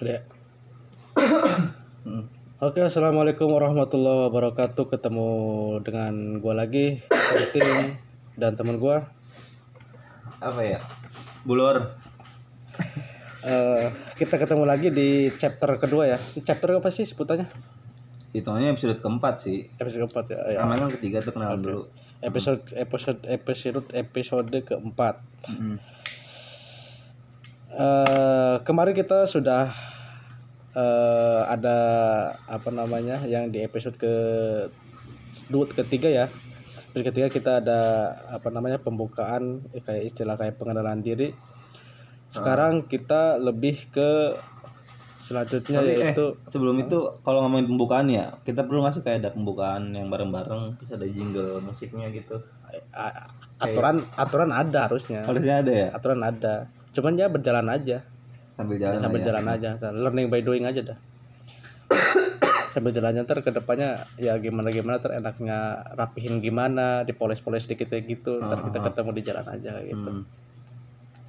Udah. Oke, assalamualaikum warahmatullahi wabarakatuh. Ketemu dengan gua lagi, tim dan teman gua. apa ya bulor Eh, kita ketemu lagi di chapter kedua ya. Chapter apa sih sebutannya? hitungannya episode keempat sih Episode keempat ya. ya. kan ketiga tuh kenalan dulu Episode episode episode episode keempat. Mm-mm. Eh, kemarin kita sudah eh, ada apa namanya yang di episode ke dua ketiga ya. Episode ketiga kita ada apa namanya pembukaan eh, kayak istilah kayak pengenalan diri. Sekarang kita lebih ke selanjutnya Tapi, eh, yaitu sebelum itu kalau ngomongin pembukaan ya kita perlu ngasih kayak ada pembukaan yang bareng-bareng terus ada jingle musiknya gitu? Aturan aturan ada harusnya. Harusnya ada ya? Aturan ada. Cuman ya berjalan aja sambil jalan sambil aja. jalan aja learning by doing aja dah. Sambil jalannya ntar ke depannya ya gimana gimana ntar enaknya rapihin gimana dipoles-poles dikit kayak gitu ntar kita ketemu di jalan aja kayak gitu. Hmm.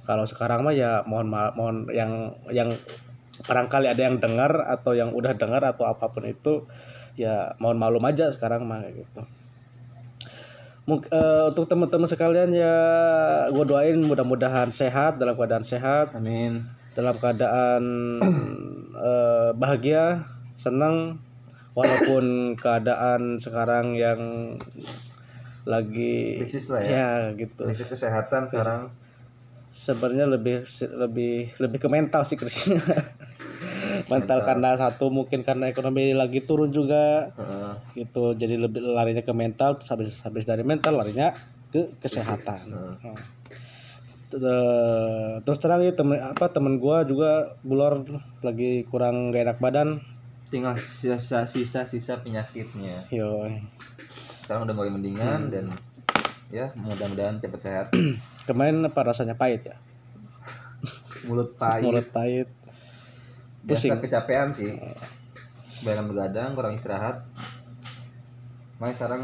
kalau sekarang mah ya mohon ma- mohon yang yang barangkali ada yang dengar atau yang udah dengar atau apa pun itu ya mohon malum aja sekarang mah kayak gitu. Mung- eh, untuk teman-teman sekalian ya gue doain mudah-mudahan sehat dalam keadaan sehat. Amin dalam keadaan eh, bahagia, senang walaupun keadaan sekarang yang lagi krisis lah ya ya gitu. krisis kesehatan sekarang Sebenarnya lebih lebih lebih ke mental sih krisisnya. mental karena satu mungkin karena ekonomi lagi turun juga Heeh. gitu. Jadi lebih larinya ke mental habis habis dari mental larinya ke kesehatan. Nah. Eh, terus terang ya temen apa temen gua juga bulor lagi kurang gak enak badan. Tinggal sisa sisa sisa penyakitnya. Yo sekarang udah mulai mendingan dan ya mudah-mudahan cepat sehat. Kemarin apa rasanya? Pahit ya? Mulut pahit. Mulut pahit. Biasa pusing. kecapean sih. Banyak begadang kurang istirahat. Makanya sekarang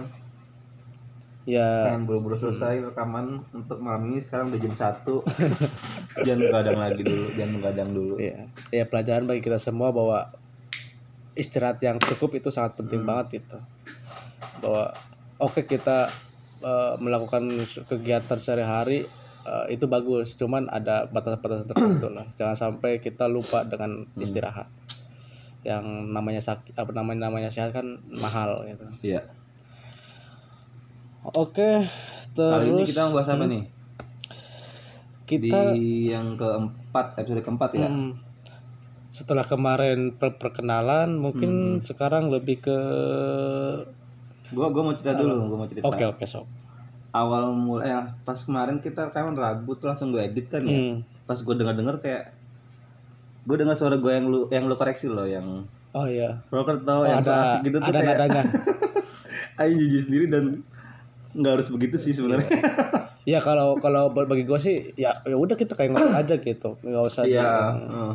ya pengen buru-buru selesai rekaman untuk malam ini. Sekarang udah jam satu. Jangan begadang lagi dulu jangan begadang dulu. Ya ya pelajaran bagi kita semua bahwa istirahat yang cukup itu sangat penting banget gitu. Bahwa oke kita eh, melakukan kegiatan sehari-hari eh, itu bagus. Cuman ada batasan-batasan tertentu lah. Jangan sampai kita lupa dengan istirahat. Yang namanya sakit apa namanya namanya sehat kan mahal gitu. Iya oke kali ini terus kita mau bahas apa nih? Kita di yang keempat episode keempat ya? Hmm. setelah kemarin per- perkenalan mungkin sekarang lebih ke gua gua mau cerita dulu gua mau cerita. Oke oke sob awal mulai ya pas kemarin kita rekaman rabu tuh langsung gue edit kan ya? Hmm. pas gue denger denger kayak gue dengar suara gue yang lu yang lu koreksi loh yang oh iya. Broker tau Oh, yang ada asik gitu tuh ada kayak nadanya. Ayo jujur sendiri dan nggak harus begitu sih sebenarnya. Ya kalau kalau bagi gue sih ya ya udah kita kayak ngomong aja gitu. Nggak usah iya heeh.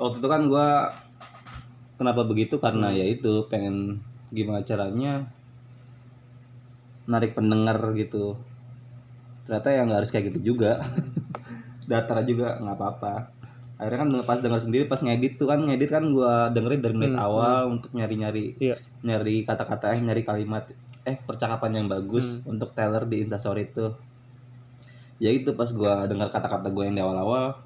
waktu itu kan gue kenapa begitu? Karena ya itu pengen gimana caranya narik pendengar gitu. Ternyata ya nggak harus kayak gitu juga. Datar juga nggak apa-apa akhirnya kan pas denger sendiri pas ngedit tuh kan ngedit kan gua dengerin dari menit awal untuk nyari-nyari iya. nyari kata-kata eh nyari kalimat eh percakapan yang bagus untuk Taylor di Instastory itu ya itu pas gua dengar kata-kata gue yang di awal-awal.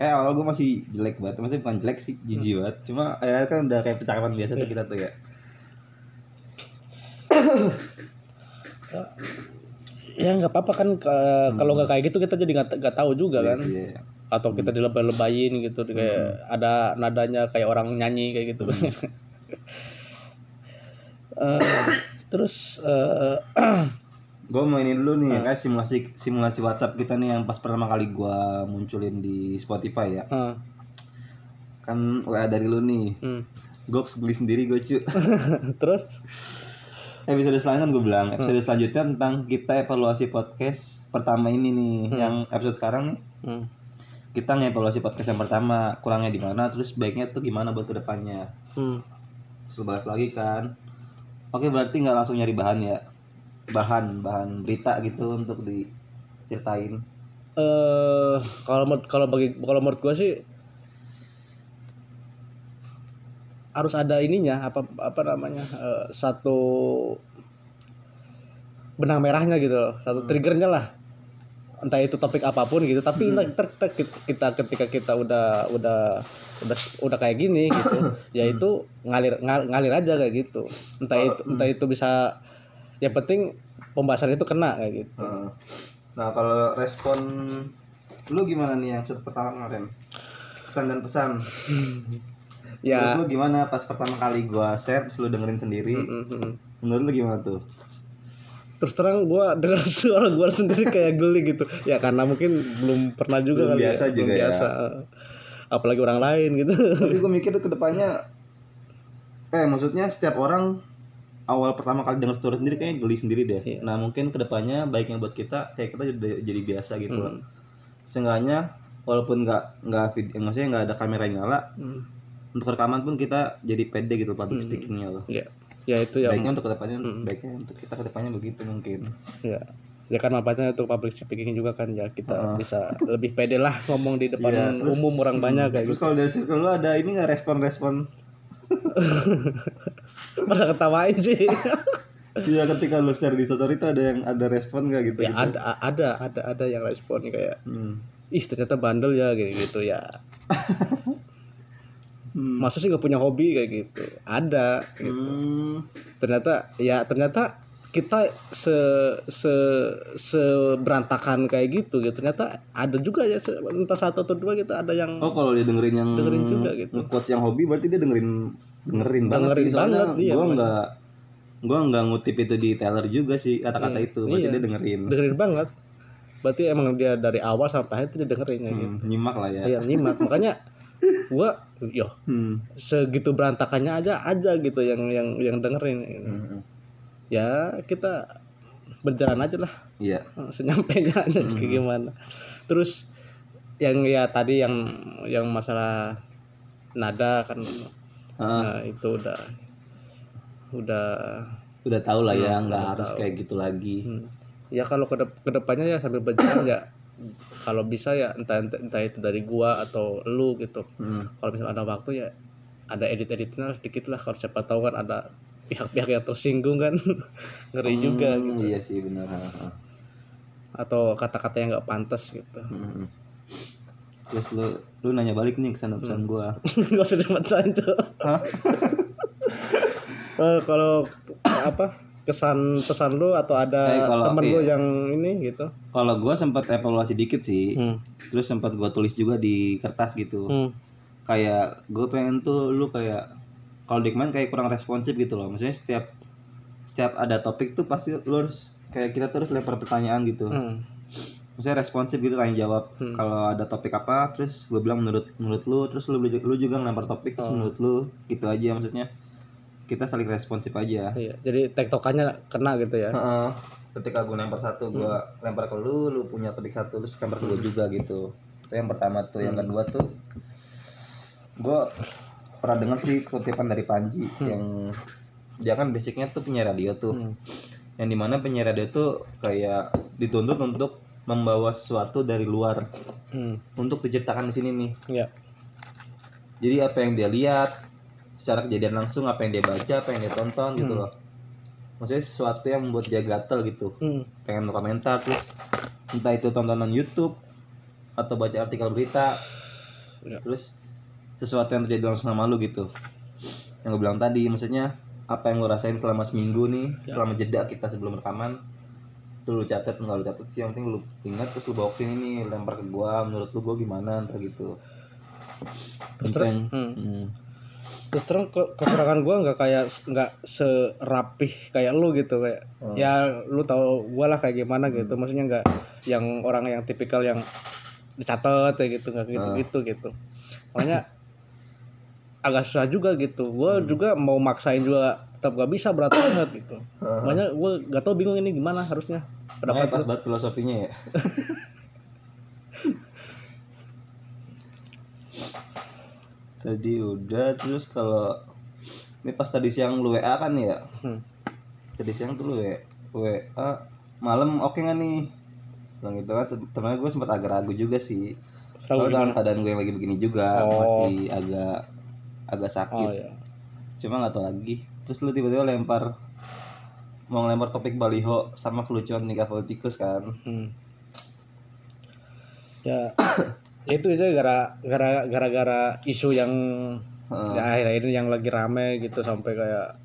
Eh awal gue masih jelek banget maksudnya bukan jelek sih jijik banget. Cuma akhirnya kan udah kayak percakapan biasa tuh kita tuh ya. Ya nggak apa-apa kan kalau nggak kayak gitu kita jadi nggak nggak tahu juga kan. Iya. Atau kita dilebay-lebayin gitu kayak ada nadanya kayak orang nyanyi kayak gitu. Eh, terus eh, gue mau ini dulu nih kayak simulasi simulasi WhatsApp kita nih yang pas pertama kali gua munculin di Spotify ya. Eh, kan WA dari lu nih. Hmm. gue beli sendiri gue cu. Terus? Episode selanjutnya gue bilang episode selanjutnya tentang kita evaluasi podcast pertama ini nih yang episode sekarang nih. Hmm. Kita ngevaluasi podcast yang pertama kurangnya di mana terus baiknya tuh gimana buat ke depannya. Hmm. terus bahas lagi kan. Oke berarti nggak langsung nyari bahan ya? Bahan bahan berita gitu untuk diceritain. Eh kalau menurut kalau bagi kalau menurut gua sih harus ada ininya apa apa namanya eh, satu benang merahnya gitu loh satu triggernya lah entah itu topik apa pun gitu tapi ntar- ntar kita ketika kita udah udah udah udah kayak gini gitu ya itu ngalir ngal- ngalir aja kayak gitu entah itu entah itu bisa yang penting pembahasan itu kena kayak gitu. Nah, kalau respon lu gimana nih yang episode pertama kemarin? Pesan dan pesan. ya Menurut lu gimana pas pertama kali gua share terus lu dengerin sendiri? mm. Menurut lu gimana tuh? Terus terang gue dengar suara gue sendiri kayak geli gitu ya karena mungkin belum pernah juga Belum kali biasa ya, juga belum ya. biasa apalagi orang lain gitu Tapi gua mikir tuh ke depannya eh maksudnya setiap orang awal pertama kali denger story sendiri kayaknya geli sendiri deh. Iya. Nah, mungkin ke depannya baiknya buat kita kayak kita jadi, jadi biasa gitu loh. Hmm. Seenggaknya walaupun nggak nggak vid- maksudnya nggak ada kamera yang nyala, Hmm. untuk rekaman pun kita jadi pede gitu public speakingnya loh. ya ya itu yang baiknya untuk ke depannya Hmm. baiknya untuk kita ke depannya begitu mungkin ya ya kan manfaatnya untuk public speaking juga kan ya kita bisa lebih pede lah ngomong di depan Iya, terus- umum orang banyak kayak terus gitu kalau dari circle lu ada ini nggak respon-respon pada ketawain sih Iya ketika lu share di story itu ada yang ada respon nggak gitu? ya ada ada ada ada yang respon kayak Hmm. ih ternyata bandel ya kayak gitu ya Hmm. masa sih nggak punya hobi kayak gitu ada Hmm. ternyata ya ternyata kita se se seberantakan kayak gitu gitu ternyata ada juga ya se- entah satu atau dua kita ada yang Oh kalau dia dengerin yang Dengerin juga gitu. quotes yang hobi berarti dia dengerin dengerin banget Dengerin sih soalnya banget, iya, gua nggak gua nggak ngutip itu di Taylor juga sih kata-kata Iya, itu berarti iya. dia dengerin dengerin banget berarti emang dia dari awal sampai akhir dia dengerin kayak gitu Hmm, nyimak lah ya. Iya, nyimak makanya gua yo Hmm. segitu berantakannya aja aja gitu yang yang yang dengerin Hmm. ya kita berjalan aja lah Iya. senyampainya aja kayak gimana terus yang ya tadi yang yang masalah nada kan Ah, nah, itu udah udah udah tahu lah ya Hmm, nggak harus tahu. kayak gitu lagi. hmm, ya kalau ke ke depannya ya sambil berjalan ya kalau bisa ya entah, entah entah itu dari gua atau lu gitu Hmm. kalau misalnya ada waktu ya ada edit-editnya sedikit lah kalau siapa tahu kan ada pihak-pihak yang tersinggung kan ngeri juga Hmm, gitu Iya sih benar. atau kata-kata yang nggak pantas gitu Hmm. Terus lu lu nanya balik nih kesan Hmm. pesan gua. nggak usah dibacain tuh Eh, kalau apa kesan pesan lu atau ada Eh, kalau- temen lu iya. yang ini gitu Kalau gua sempat evaluasi dikit sih. hmm. Terus sempat gua tulis juga di kertas gitu. Hmm. Kayak gue pengen tuh lu kayak kalau di kemarin kayak kurang responsif gitu loh. Maksudnya setiap setiap ada topik tuh pasti lu harus kayak kita terus lempar pertanyaan gitu. Hmm. Maksudnya responsif gitu tanya jawab. Hmm. Kalau ada topik apa terus gue bilang menurut menurut lu terus lu lu juga ngelempar topik terus Oh. menurut lu gitu aja maksudnya. Kita saling responsif aja. Iya, jadi tektokannya kena gitu ya. Heeh. Ketika gue lempar satu, gue lempar ke lu, lu punya topik satu, terus lempar ke gue juga gitu. Itu yang pertama tuh, yang kedua tuh, gue pernah dengar sih kutipan dari Panji yang dia kan basicnya tuh penyiar radio tuh, Hmm. yang di mana penyiar radio tuh kayak dituntut untuk membawa sesuatu dari luar Hmm. untuk diceritakan di sini nih. Ya. Jadi apa yang dia lihat secara kejadian langsung, apa yang dia baca, apa yang dia tonton gitu loh. Maksudnya sesuatu yang membuat dia gatel gitu. Hmm. pengen komentar terus entah itu tontonan YouTube atau baca artikel berita Ya. terus sesuatu yang terjadi langsung sama lu gitu yang gue bilang tadi maksudnya apa yang gue rasain selama seminggu nih Ya. selama jeda kita sebelum rekaman tuh lu catat nggak lu catat sih yang penting lu ingat terus lu bawa nih lempar ke gua menurut lu gua gimana ntar gitu Terus Itu terang- yang- hmm. hmm. Terus terang ke- kekurangan gua nggak kayak nggak serapih kayak lu gitu kayak Oh. ya lu tahu gua lah kayak gimana gitu. Maksudnya nggak yang orang yang tipikal yang dicatat ya gitu nggak gitu gitu gitu. Makanya agak susah juga gitu. Gua juga mau maksain juga tetap gak bisa berat banget gitu. Makanya gua gak tau bingung ini gimana harusnya. Pendapat pas lu. banget filosofinya ya tadi udah terus kalau ini pas tadi siang lu WA kan ya? Hmm. tadi siang tuh lu WA, WA malam oke nggak nih? Bilang gitu kan temennya gue sempat agak ragu juga sih. Soalnya dalam keadaan gue yang lagi begini juga Oh. masih agak agak sakit. Oh ya cuma nggak tahu lagi. Terus lu tiba-tiba lempar mau ngelempar topik baliho sama kelucuan nikah politikus kan? Hmm. Ya itu itu gara gara gara-gara isu yang Heeh. ya, akhir-akhir ini yang lagi rame gitu sampai kayak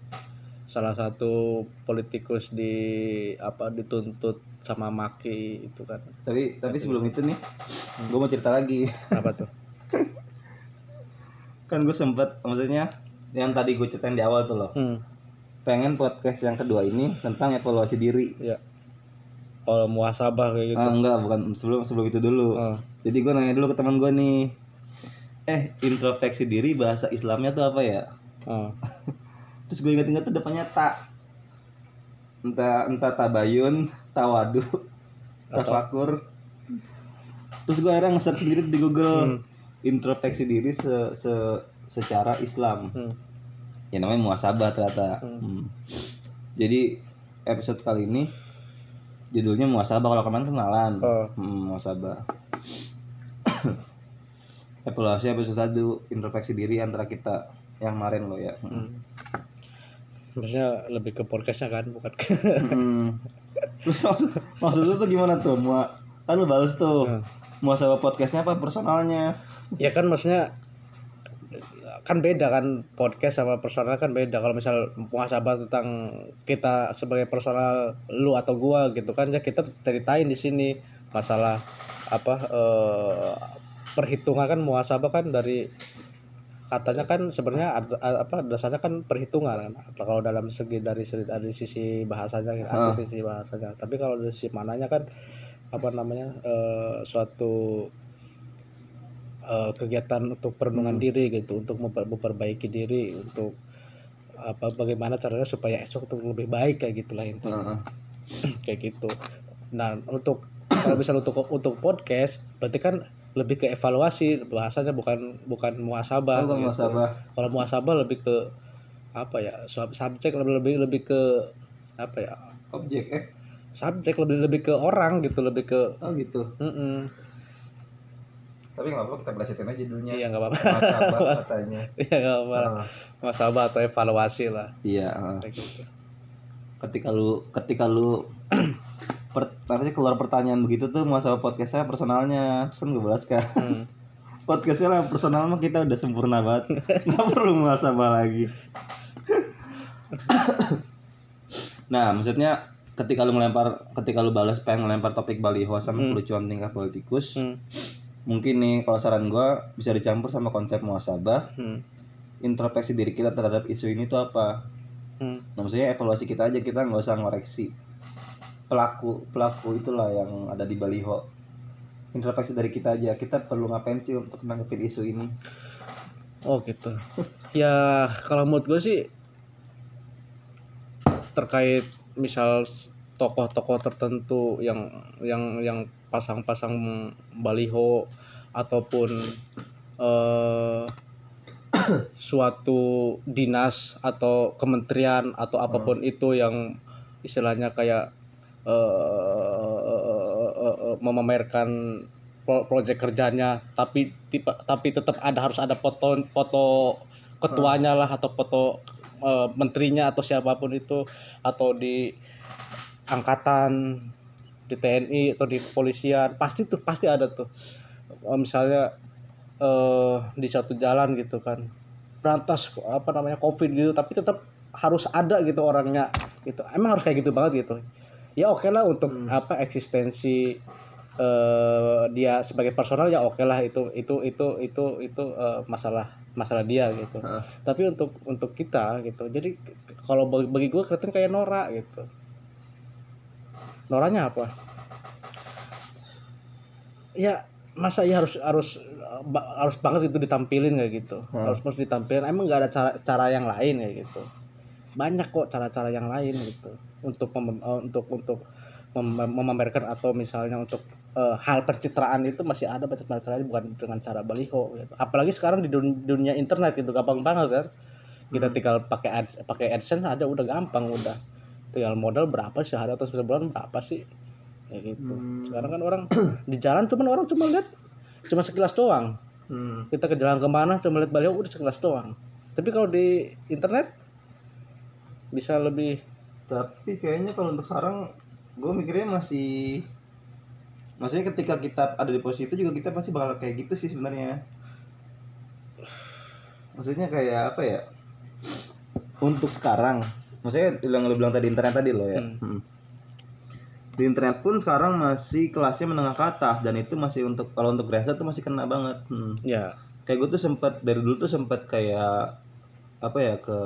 salah satu politikus di apa dituntut sama maki itu kan. Tapi tapi sebelum itu nih gue mau cerita lagi. Apa tuh? Kan gue sempet maksudnya yang tadi gue ceritain di awal tuh loh. Hmm. pengen podcast yang kedua ini tentang evaluasi diri. Ya kalau muasabah kayak gitu. Ah, enggak bukan sebelum sebelum itu dulu. Oh. Jadi gue nanya dulu ke teman gue nih eh introspeksi diri bahasa Islamnya tuh apa ya? Oh. terus gue ingat-ingat tuh depannya tak entah entah tabayun tawadu tafakur. Terus gue akhirnya nge-search sendiri di Google introspeksi diri se, se- secara Islam. Hmm. ya namanya muasabah ternyata. Hmm. jadi episode kali ini judulnya muasabah. Kalau kemarin kenalan. Oh. hmm, muasabah evaluasi episode 1 introspeksi diri antara kita yang kemarin lo ya Hmm. Maksudnya lebih ke podcastnya kan bukan ke Hmm. Terus maksud, maksudnya tuh gimana tuh? Mau kan lu balas tuh. Hmm. Muasabah podcastnya apa personalnya? ya kan maksudnya kan beda kan podcast sama personal kan beda kalau misal muhasabah tentang kita sebagai personal lu atau gua gitu kan ya kita ceritain di sini masalah apa eh, perhitungan kan muhasabah kan dari katanya kan sebenarnya apa dasarnya kan perhitungan kan. Kalau dalam segi dari dari sisi bahasanya Ah. arti sisi bahasanya. Tapi kalau dari sisi mananya kan apa namanya eh, suatu eh, kegiatan untuk perenungan diri gitu untuk memper- memperbaiki diri untuk apa bagaimana caranya supaya esok tuh lebih baik kayak gitulah intinya. Heeh. kayak gitu. Nah untuk kalau misal untuk untuk podcast berarti kan lebih ke evaluasi bahasanya bukan bukan muasabah Oh, gitu. muhasabah. kalau muasabah lebih ke apa ya sub- subjek lebih lebih lebih ke apa ya Objek eh. subjek lebih lebih ke orang gitu lebih ke Oh gitu. mm Tapi nggak apa-apa kita belajarin aja judulnya. iya nggak apa-apa Muasabah katanya. iya nggak apa-apa muasabah atau evaluasi lah Iya. gitu Ketika lu ketika lu per, sih, keluar pertanyaan begitu tuh muasabah podcastnya personalnya terus kan gue balas kan Hmm. podcastnya lah personal mah kita udah sempurna banget nggak perlu muasabah lagi nah maksudnya ketika lu ngelempar ketika lu balas pengen ngelempar topik baliho sama kelucuan tingkah politikus Hmm. mungkin nih kalau saran gua bisa dicampur sama konsep muasabah Hmm. introspeksi diri kita terhadap isu ini tuh apa Hmm. nah maksudnya evaluasi kita aja kita nggak usah ngoreksi pelaku pelaku itulah yang ada di baliho. Introspeksi dari kita aja kita perlu ngapain sih untuk nanggepin isu ini? Oh gitu. Ya kalau menurut gue sih terkait misal tokoh-tokoh tertentu yang yang yang pasang-pasang baliho ataupun eh, suatu dinas atau kementerian atau apa pun itu yang istilahnya kayak eh, eh, eh, memamerkan pro- proyek kerjanya tapi tipe, tapi tetap ada harus ada foto foto ketuanya lah atau foto eh, menterinya atau siapa pun itu atau di angkatan di TNI atau di kepolisian pasti tuh pasti ada tuh. Eh, misalnya eh di satu jalan gitu kan berantas apa namanya covid gitu tapi tetap harus ada gitu orangnya gitu. Emang harus kayak gitu banget gitu ya oke lah untuk apa eksistensi eh dia sebagai personal ya oke lah. Itu itu itu itu itu eh, masalah masalah dia gitu. Tapi untuk untuk kita gitu. Jadi kalau bagi, bagi gue kelihatan kayak Nora gitu. Noranya apa? Ya masa ya harus harus harus banget itu ditampilin kayak gitu. Harus harus ditampilin. Emang nggak ada cara cara yang lain kayak gitu. Banyak kok cara-cara yang lain gitu untuk mem- eh, untuk untuk mem- memamerkan atau misalnya untuk eh, hal pencitraan itu masih ada cara bukan dengan cara baliho gitu. apalagi sekarang di dun- dunia internet itu gampang banget kan. Kita tinggal pakai ad- pakai adsense aja udah gampang udah. Tinggal modal berapa sehari atau sebulan berapa sih? Kayak gitu. Sekarang kan orang di jalan cuman orang cuma lihat cuma sekilas doang. Hmm. kita ke jalan ke mana cuma lihat baliho udah sekilas doang. Tapi kalau di internet bisa lebih tapi kayaknya kalau untuk sekarang gue mikirnya masih maksudnya ketika kita ada di posisi itu juga kita pasti bakal kayak gitu sih sebenarnya maksudnya kayak apa ya untuk sekarang maksudnya yang lo bilang tadi internet tadi lo ya Hmm. Hmm. di internet pun sekarang masih kelasnya menengah ke atas dan itu masih untuk kalau untuk grassroots tuh masih kena banget Hmm. ya kayak gue tuh sempet dari dulu tuh sempet kayak apa ya ke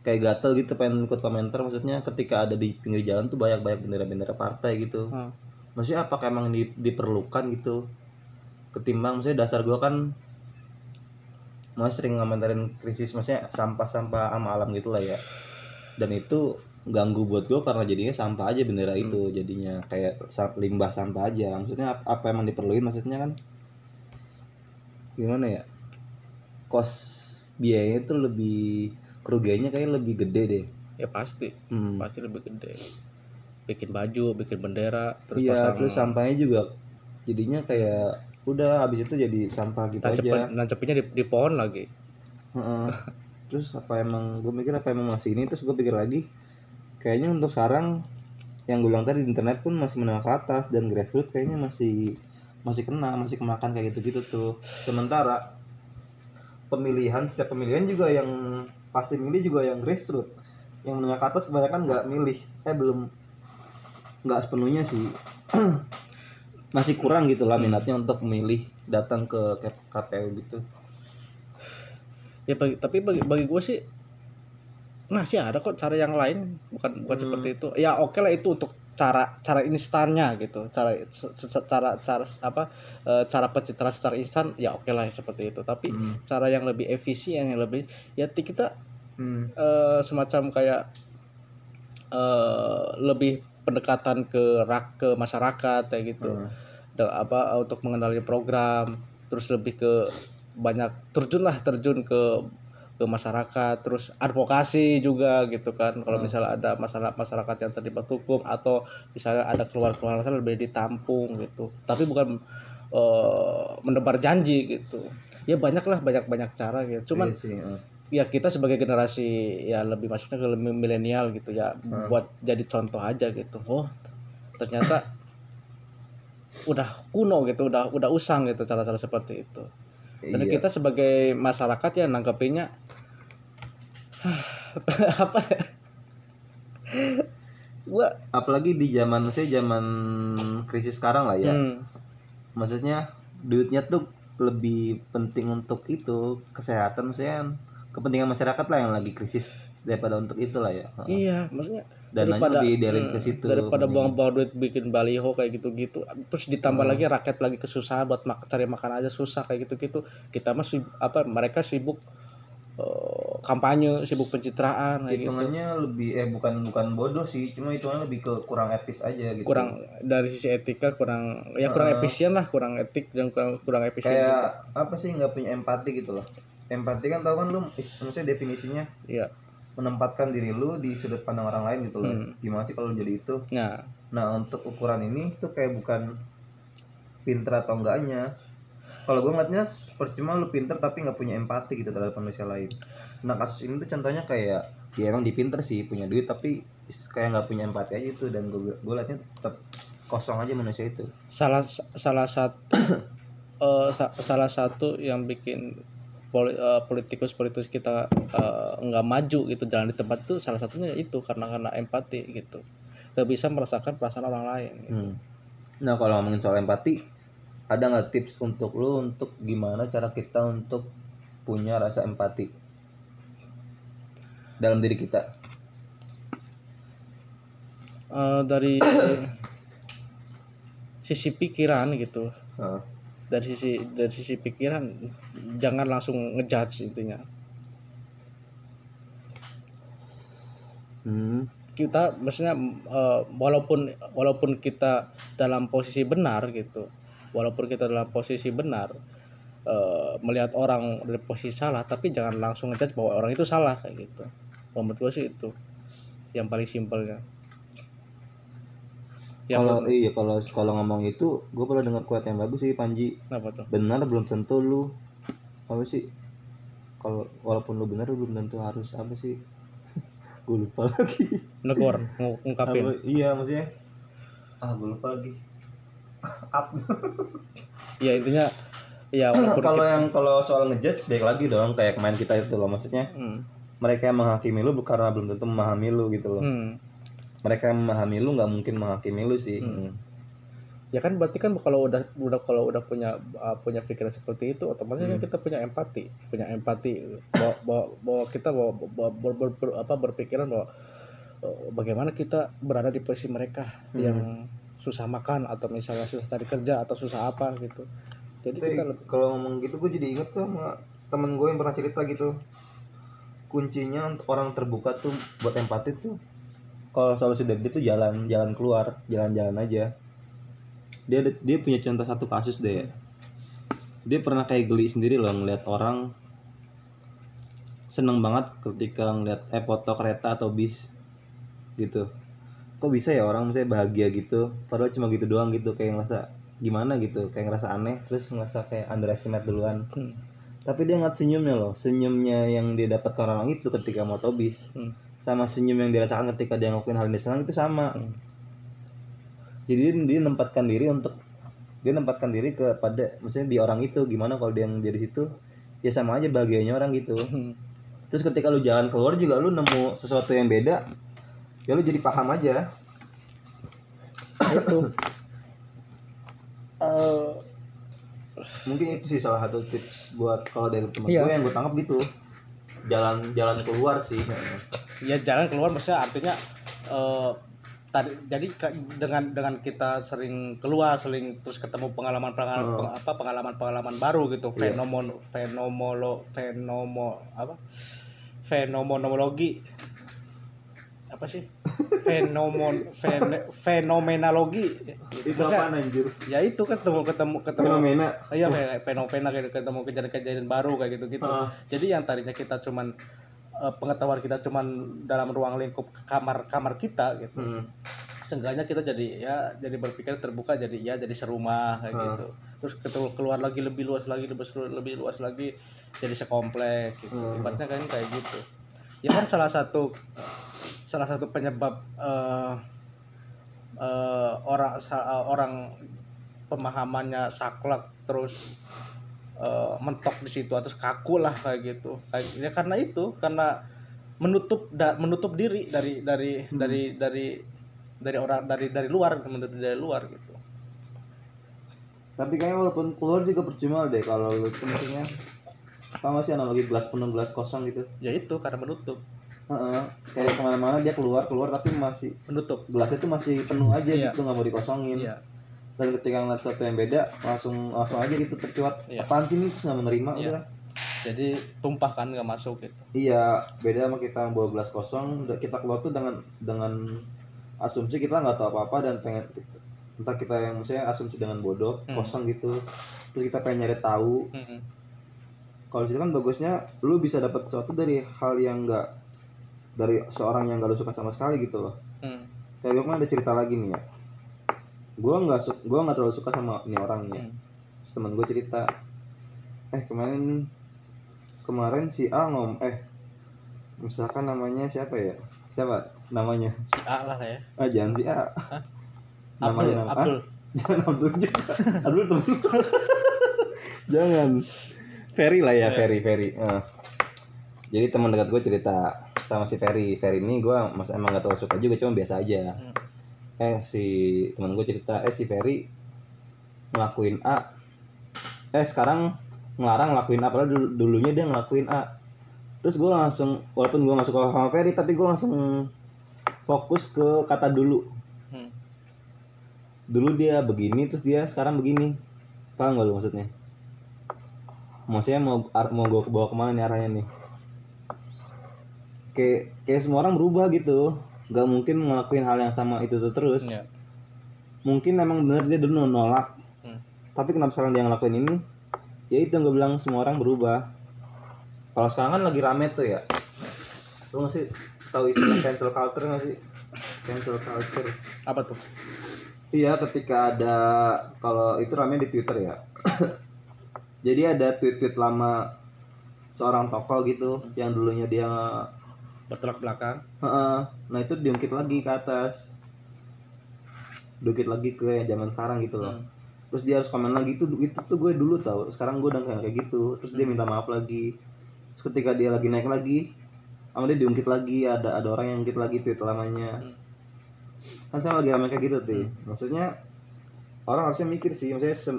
kayak gatel gitu pengen ikut komentar. Maksudnya ketika ada di pinggir jalan tuh banyak banyak bendera-bendera partai gitu. Hmm. maksudnya apakah emang di- diperlukan gitu? Ketimbang maksudnya dasar gue kan masih sering ngomentarin krisis maksudnya sampah-sampah sama alam gitu lah ya. Dan itu ganggu buat gue karena jadinya sampah aja bendera itu jadinya. Kayak limbah sampah aja. Maksudnya ap- apa emang diperluin maksudnya kan? Gimana ya? Kos biayanya tuh lebih kerugiannya kayak lebih gede deh. Ya pasti. Hmm. pasti lebih gede. Bikin baju bikin bendera terus iya pasang terus sampahnya juga jadinya kayak udah habis itu jadi sampah gitu aja. nancep- nancepinnya di, di pohon lagi. Heeh. terus apa emang gue mikir apa emang masih ini terus gue pikir lagi kayaknya untuk sekarang yang gue bilang tadi di internet pun masih menengah ke atas dan grassroots kayaknya masih masih kena masih kemakan kayak gitu gitu tuh. Sementara pemilihan setiap pemilihan juga yang pasti milih juga yang grassroots. Yang menengah ke atas kebanyakan nggak milih. Eh belum nggak sepenuhnya sih. Masih kurang gitu lah minatnya untuk memilih datang ke KPU gitu. Ya bagi, tapi bagi bagi gue sih masih ada kok cara yang lain. Bukan bukan Hmm. seperti itu. Ya oke lah itu untuk cara cara instannya gitu cara se- se- cara cara apa eh, cara pencitraan secara instan ya oke lah seperti itu tapi Hmm. cara yang lebih efisien yang lebih ya kita Hmm. eh, semacam kayak eh, lebih pendekatan ke rak ke masyarakat kayak gitu Hmm. Dan apa untuk mengenali program terus lebih ke banyak terjun lah terjun ke ke masyarakat terus advokasi juga gitu kan kalau Hmm. misalnya ada masalah masyarakat yang terlibat hukum atau misalnya ada keluar keluar masalah lebih ditampung gitu tapi bukan eh, menebar janji gitu ya banyak lah banyak banyak cara gitu cuman Iya sih, uh. ya kita sebagai generasi ya lebih masuknya ke lebih milenial gitu ya Hmm. buat jadi contoh aja gitu oh ternyata udah kuno gitu udah udah usang gitu cara-cara seperti itu dan Iya. kita sebagai masyarakat ya nanggepinnya apa ya? Gua apalagi di zaman saya zaman krisis sekarang lah ya. Hmm, maksudnya duitnya tuh lebih penting untuk itu kesehatan maksudnya kepentingan masyarakat lah yang lagi krisis daripada untuk itu lah ya. Iya maksudnya dananya lebih dialih ke hmm, situ daripada mending. buang-buang duit bikin baliho kayak gitu-gitu terus ditambah lagi rakyat lagi kesusahan buat mak cari makan aja susah kayak gitu-gitu. Kita mah sib- apa mereka sibuk eh, kampanye sibuk pencitraan kayak gitu. Hitungannya lebih eh bukan bukan bodoh sih cuma hitungannya lebih ke kurang etis aja gitu. Kurang dari sisi etika kurang ya kurang Heeh. efisien lah kurang etik dan kurang kurang efisien juga. kayak apa sih nggak punya empati gitu loh. Empati kan tau kan lu maksudnya definisinya? Iya menempatkan diri lu di sudut pandang orang lain gitu loh Hmm. gimana sih kalau jadi itu nah Nah untuk ukuran ini tuh kayak bukan pinter atau enggaknya. Kalau gue ngeliatnya percuma lu pinter tapi nggak punya empati gitu terhadap manusia lain. Nah kasus ini tuh contohnya kayak ya emang dipinter sih punya duit tapi kayak nggak punya empati aja itu dan gue gue liatnya tetap kosong aja manusia itu. salah salah satu eh, sa- salah satu yang bikin politikus politikus kita eh, nggak maju gitu jalan di tempat itu salah satunya itu karena karena empati gitu nggak bisa merasakan perasaan orang lain gitu. Hmm. Nah kalau ngomongin soal empati, ada nggak tips untuk lu untuk gimana cara kita untuk punya rasa empati dalam diri kita? Eh, dari sisi pikiran gitu dari sisi dari sisi pikiran jangan langsung ngejudge intinya. Hmm. kita maksudnya eh, walaupun walaupun kita dalam posisi benar gitu walaupun kita dalam posisi benar eh, melihat orang dari posisi salah tapi jangan langsung ngejudge bahwa orang itu salah kayak gitu. Menurut gue sih itu yang paling simpelnya kalau iya kalau kalau ngomong itu gue pernah dengar quote yang bagus sih Panji. Apa tuh? Benar belum tentu lu apa sih? Kalau walaupun lu bener lu belum tentu harus apa sih? Gue lupa lagi. Negor ng- ngungkapin Apa- iya maksudnya? Ah gue lupa lagi. Up. Ya intinya ya kalau yang kalau soal ngejudge baik lagi dong kayak kemarin kita itu loh maksudnya. Hmm. mereka yang menghakimi lu bukan karena belum tentu memahami lu gitu loh. Hmm. Mereka yang memahami lu nggak mungkin menghakimi lu sih Hmm. ya kan berarti kan kalau udah udah kalau udah punya uh, punya pikiran seperti itu otomatis kan Hmm. kita punya empati punya empati bahwa bahwa, bahwa kita bahwa, bahwa- ber- ber- ber- apa berpikiran bahwa uh, bagaimana kita berada di posisi mereka Hmm. yang susah makan atau misalnya susah cari kerja atau susah apa gitu jadi Tapi kita lebih kalau ngomong gitu gue jadi inget tuh sama temen gue yang pernah cerita gitu kuncinya untuk orang terbuka tuh buat empati tuh kalau solusi dari dia tuh jalan jalan keluar jalan-jalan aja. Dia dia punya contoh satu kasus deh. Dia pernah kayak geli sendiri loh ngeliat orang. Seneng banget ketika ngeliat eh foto kereta atau bis gitu. Kok bisa ya orang misalnya bahagia gitu? Padahal cuma gitu doang gitu kayak ngerasa gimana gitu kayak ngerasa aneh terus ngerasa kayak underestimate duluan. Hmm. tapi dia ngeliat senyumnya loh senyumnya yang dia dapat orang itu ketika mau bis. Hmm. Sama senyum yang dirasakan ketika dia ngelakuin hal yang senang itu sama. Hmm. jadi dia, dia nempatkan diri untuk dia nempatkan diri kepada maksudnya di orang itu. Gimana kalau dia yang dia di situ? Ya sama aja bahagianya orang gitu. Terus ketika lu jalan keluar juga lu nemu sesuatu yang beda ya lu jadi paham aja. Itu. Mungkin itu sih salah satu tips buat kalau dari temen Iya. gue yang gue tangkap gitu. Jalan jalan keluar sih ya jalan keluar maksudnya artinya eh tadi jadi dengan dengan kita sering keluar sering terus ketemu pengalaman pengalaman Oh. peng- apa pengalaman pengalaman baru gitu Iya. fenomen fenomolo fenomo apa fenomenologi apa sih fenomon fen- fenomenologi itu apa anjir ya itu ketemu ketemu ketemu fenomena Iya, fenomena kayak ketemu kejadian-kejadian baru kayak gitu-gitu. Ah. Jadi yang tadinya kita cuman eh, pengetahuan kita cuman dalam ruang lingkup kamar kamar kita gitu. Hmm. Seenggaknya kita jadi ya jadi berpikir terbuka jadi ya jadi serumah kayak Ah. gitu. Terus keluar lagi lebih luas lagi lebih luas, lebih luas lagi jadi sekomplek gitu. Hmm. Ibaratnya kan kayak gitu. Ya kan salah satu salah satu penyebab eh eh, orang sa- orang pemahamannya saklek terus eh, mentok di situ atau kaku lah kayak gitu. Ya karena itu karena menutup da- menutup diri dari dari Hmm. dari dari dari orang dari dari luar menutup dari luar gitu. Tapi kayaknya walaupun keluar juga percuma deh kalau lu maksudnya tau gak sih analogi gelas penuh gelas kosong gitu? Ya itu karena menutup. Heeh. kayak ke mana-mana dia keluar keluar tapi masih menutup. gelasnya tuh masih penuh aja Iya. gitu nggak mau dikosongin. Iya dan ketika ngeliat sesuatu yang beda langsung langsung aja gitu tercuat Iya. apaan sih ini terus nggak menerima Iya. udah jadi tumpah kan nggak masuk gitu iya beda sama kita bawa gelas kosong kita keluar tuh dengan dengan asumsi kita nggak tahu apa apa dan pengen entah kita yang maksudnya asumsi dengan bodoh Hmm. kosong gitu terus kita pengen nyari tahu Mm-mm. kalau situ kan bagusnya lu bisa dapat sesuatu dari hal yang enggak dari seorang yang gak lu suka sama sekali gitu loh Hmm. kayak gue kan ada cerita lagi nih ya gue nggak su gue nggak terlalu suka sama ini orang nih Hmm. Terus temen gue cerita eh kemarin kemarin si A ngom eh misalkan namanya siapa ya? Siapa namanya? Si A lah ya. Ah jangan si A. Abdul namanya nama Abdul. Ah, jangan Abdul juga. Abdul temen jangan. Ferry lah ya Iya. Ferry Ferry. Ah. jadi teman dekat gue cerita sama si Ferry. Ferry ini gue mas emang gak terlalu suka juga cuma biasa aja. Hmm. Eh si teman gue cerita eh si Ferry ngelakuin A. Eh sekarang ngelarang ngelakuin A padahal dulu- dulunya dia ngelakuin A. Terus gue langsung walaupun gue gak suka sama Ferry tapi gue langsung fokus ke kata dulu. Hmm. dulu dia begini terus dia sekarang begini. Paham gak lu maksudnya? Maksudnya mau mau gue bawa ke mana nih arahnya nih? Kayak kayak semua orang berubah gitu nggak mungkin ngelakuin hal yang sama itu tuh terus. Iya. mungkin emang bener dia dulu nolak. Hmm. tapi kenapa sekarang dia ngelakuin ini? Ya itu yang gue bilang semua orang berubah. Kalau sekarang kan lagi rame tuh ya. Lu nggak sih tahu istilah cancel culture nggak sih? Cancel culture. Apa tuh? Iya, ketika ada kalau itu rame di Twitter ya. Jadi ada tweet-tweet lama seorang tokoh gitu yang dulunya dia bertolak belakang. Heeh. nah itu diungkit lagi ke atas. Diungkit lagi ke zaman sekarang gitu loh. Hmm. terus dia harus komen lagi itu itu tuh gue dulu tau sekarang gue udah kayak kayak gitu. Terus dia Hmm. minta maaf lagi. Terus ketika dia lagi naik lagi sama dia diungkit lagi. Ada ada orang yang ungkit lagi tweet lamanya. Hmm. kan sekarang lagi ramai kayak gitu tuh. Hmm. maksudnya orang harusnya mikir sih. Maksudnya se,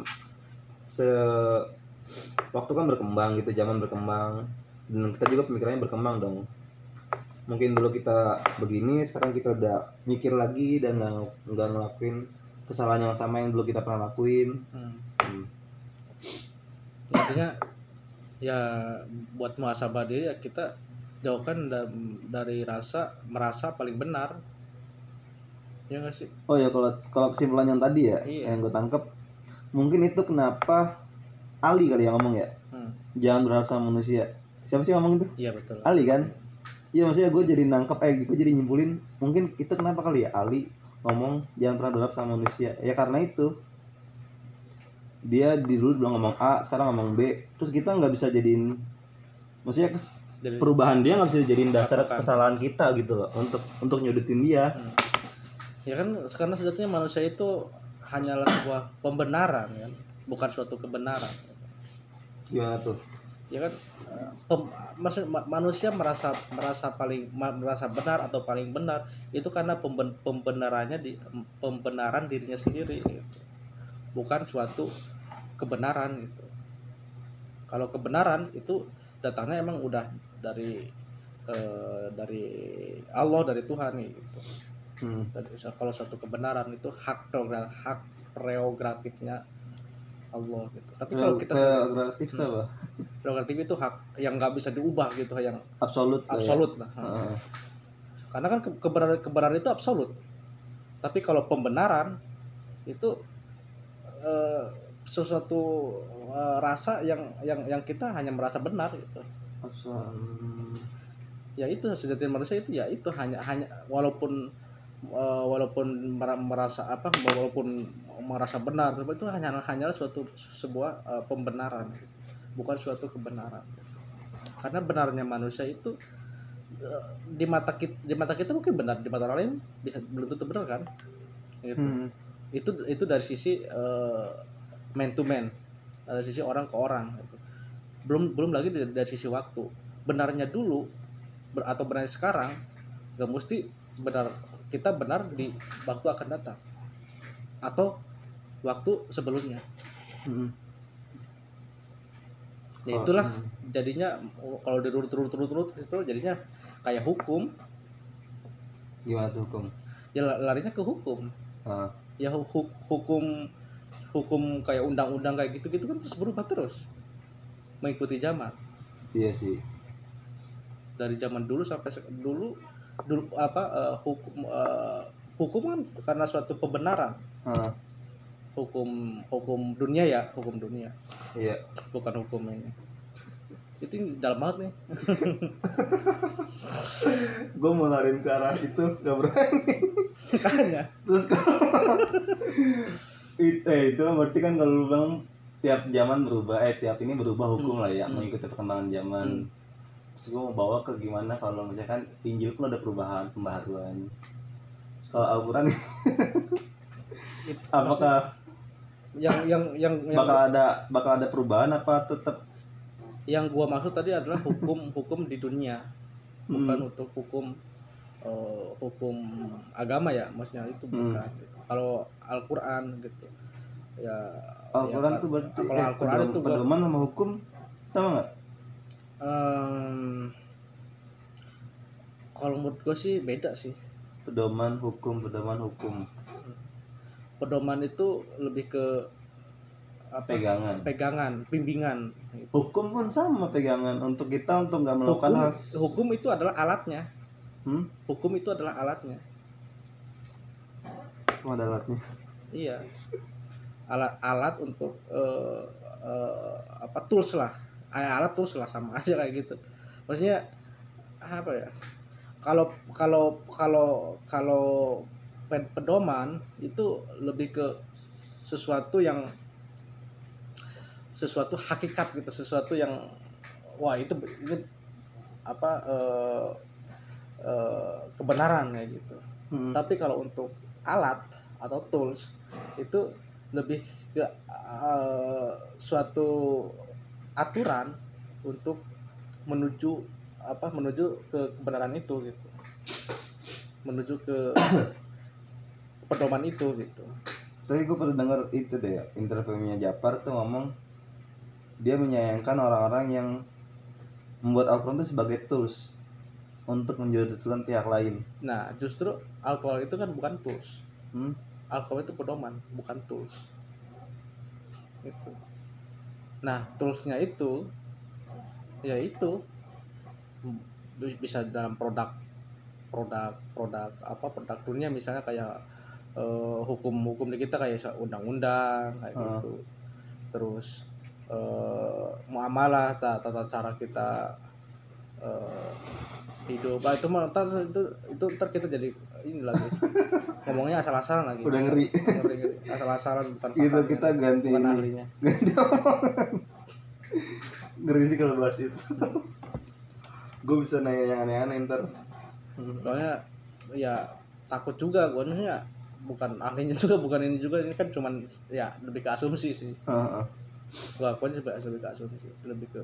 se waktu kan berkembang gitu zaman berkembang. Dan kita juga pemikirannya berkembang dong mungkin dulu kita begini sekarang kita udah mikir lagi dan nggak nggak ngelakuin kesalahan yang sama yang dulu kita pernah lakuin Hmm. Hmm. intinya ya buat muhasabah diri ya kita jauhkan da- dari rasa merasa paling benar ya nggak sih Oh ya kalau kalau kesimpulan yang tadi ya Iya. yang gue tangkep mungkin itu kenapa Ali kali yang ngomong ya Hmm. jangan berharap sama manusia siapa sih yang ngomong itu iya betul Ali kan iya maksudnya gue jadi nangkep eh gue jadi nyimpulin mungkin itu kenapa kali ya Ali ngomong jangan pernah berharap sama manusia. Ya karena itu. Dia di dulu bilang ngomong A sekarang ngomong B. Terus kita nggak bisa jadiin maksudnya kes- Jadi, perubahan dia nggak bisa jadiin dasar kesalahan kita gitu loh untuk untuk nyudutin dia. Hmm. ya kan karena sejatinya manusia itu hanyalah sebuah pembenaran kan? Bukan suatu kebenaran. Gimana tuh ya kan pem- maksud ma- manusia merasa merasa paling merasa benar atau paling benar itu karena pemben- pembenarannya di pembenaran dirinya sendiri gitu. bukan suatu kebenaran gitu kalau kebenaran itu datangnya emang udah dari eh, dari Allah dari Tuhan gitu Hmm. dan kalau suatu kebenaran itu hak hak prerogatifnya Allah gitu. Tapi kalau kita sebagai- prerogatif itu apa? Prerogatif itu hak yang nggak bisa diubah gitu yang absolut lah ya. absolut lah. Heeh. karena kan ke- kebenaran kebenaran itu absolut. Tapi kalau pembenaran itu eh, sesuatu eh, rasa yang yang yang kita hanya merasa benar gitu. Absolut. ya itu sejatinya manusia itu ya itu hanya hanya walaupun eh, walaupun mera- merasa apa walaupun merasa benar. Tapi itu hanya hanyalah suatu sebuah eh, pembenaran bukan suatu kebenaran. Karena benarnya manusia itu eh, di mata kita di mata kita mungkin benar di mata orang lain bisa belum tentu benar kan? Gitu. Hmm. itu itu dari sisi eh, man to man dari sisi orang ke orang gitu. belum belum lagi dari, dari sisi waktu. Benarnya dulu ber- atau benarnya sekarang nggak mesti benar kita benar di waktu akan datang. Atau waktu sebelumnya. Hmm. ya itulah hmm. jadinya kalau dirurut turut turut turut itu jadinya kayak hukum. Gimana tuh hukum? Ya la- larinya ke hukum. Ah. ya hu- hu- hukum hukum kayak undang-undang kayak gitu-gitu kan terus berubah terus. Mengikuti zaman. Iya sih. Dari zaman dulu sampai dulu dulu apa eh, hukum eh, hukum kan karena suatu pembenaran. Ah, hukum hukum dunia ya hukum dunia. Iya. Bukan hukum ini. Itu dalam banget nih. Gue mau lariin ke arah itu gak berani. Makanya. Terus kalau itu eh, itu berarti kan kalau lu bilang tiap zaman berubah eh tiap ini berubah hukum Hmm, lah ya hmm. mengikuti perkembangan zaman. Terus gue mau bawa ke gimana kalau misalkan Injil pun ada perubahan pembaharuan? Kalau Al-Quran apakah yang yang yang yang, bakal ada bakal ada perubahan apa tetap yang gua maksud tadi adalah hukum hukum di dunia bukan Hmm. untuk hukum eh, hukum agama ya maksudnya itu Hmm. bukan gitu. kalau Al-Qur'an gitu ya Al-Quran ya, tuh berarti kalau eh, Al-Quran itu pedoman sama hukum sama nggak em, kalau menurut gue sih beda sih pedoman hukum pedoman hukum pedoman itu lebih ke apa pegangan. pegangan bimbingan. Hukum pun sama pegangan untuk kita untuk nggak melakukan hukum hal. hukum itu adalah alatnya. Hmm? hukum itu adalah alatnya. Cuma ada alatnya. Iya. Alat alat untuk eh, eh, apa tools lah. Eh, alat tools lah sama aja kayak gitu. Maksudnya apa ya? Kalau kalau kalau kalau pedoman itu lebih ke sesuatu yang sesuatu hakikat gitu sesuatu yang wah itu itu apa eh, eh, kebenaran kayak gitu Hmm. tapi kalau untuk alat atau tools itu lebih ke eh, suatu aturan untuk menuju apa menuju ke kebenaran itu gitu menuju ke pedoman itu gitu Tapi gue pernah denger itu deh ya, interviewnya Japar tuh ngomong dia menyayangkan orang-orang yang membuat Al-Quran itu sebagai tools untuk menjodohkan pihak lain. nah justru alkohol itu kan bukan tools Hmm? alkohol itu pedoman bukan tools itu nah toolsnya itu ya itu bi- bisa dalam produk produk produk apa produk dunia misalnya kayak eh, hukum-hukum di kita kayak undang-undang kayak Ah. gitu terus eh, muamalah ta- tata cara kita eh, hidup itu ntar itu itu ntar kita jadi ini lagi ngomongnya asal-asalan lagi Udah ngeri. ngeri, ngeri. asal-asalan bukan Itu kita ganti bukan ini. ahlinya Ganti. Ngeri sih kalau bahas itu. gue bisa nanya yang aneh-aneh ntar. soalnya ya takut juga gue maksudnya bukan ahlinya juga bukan ini juga ini kan cuman ya lebih ke asumsi sih Heeh. gue akuin juga lebih ke asumsi lebih ke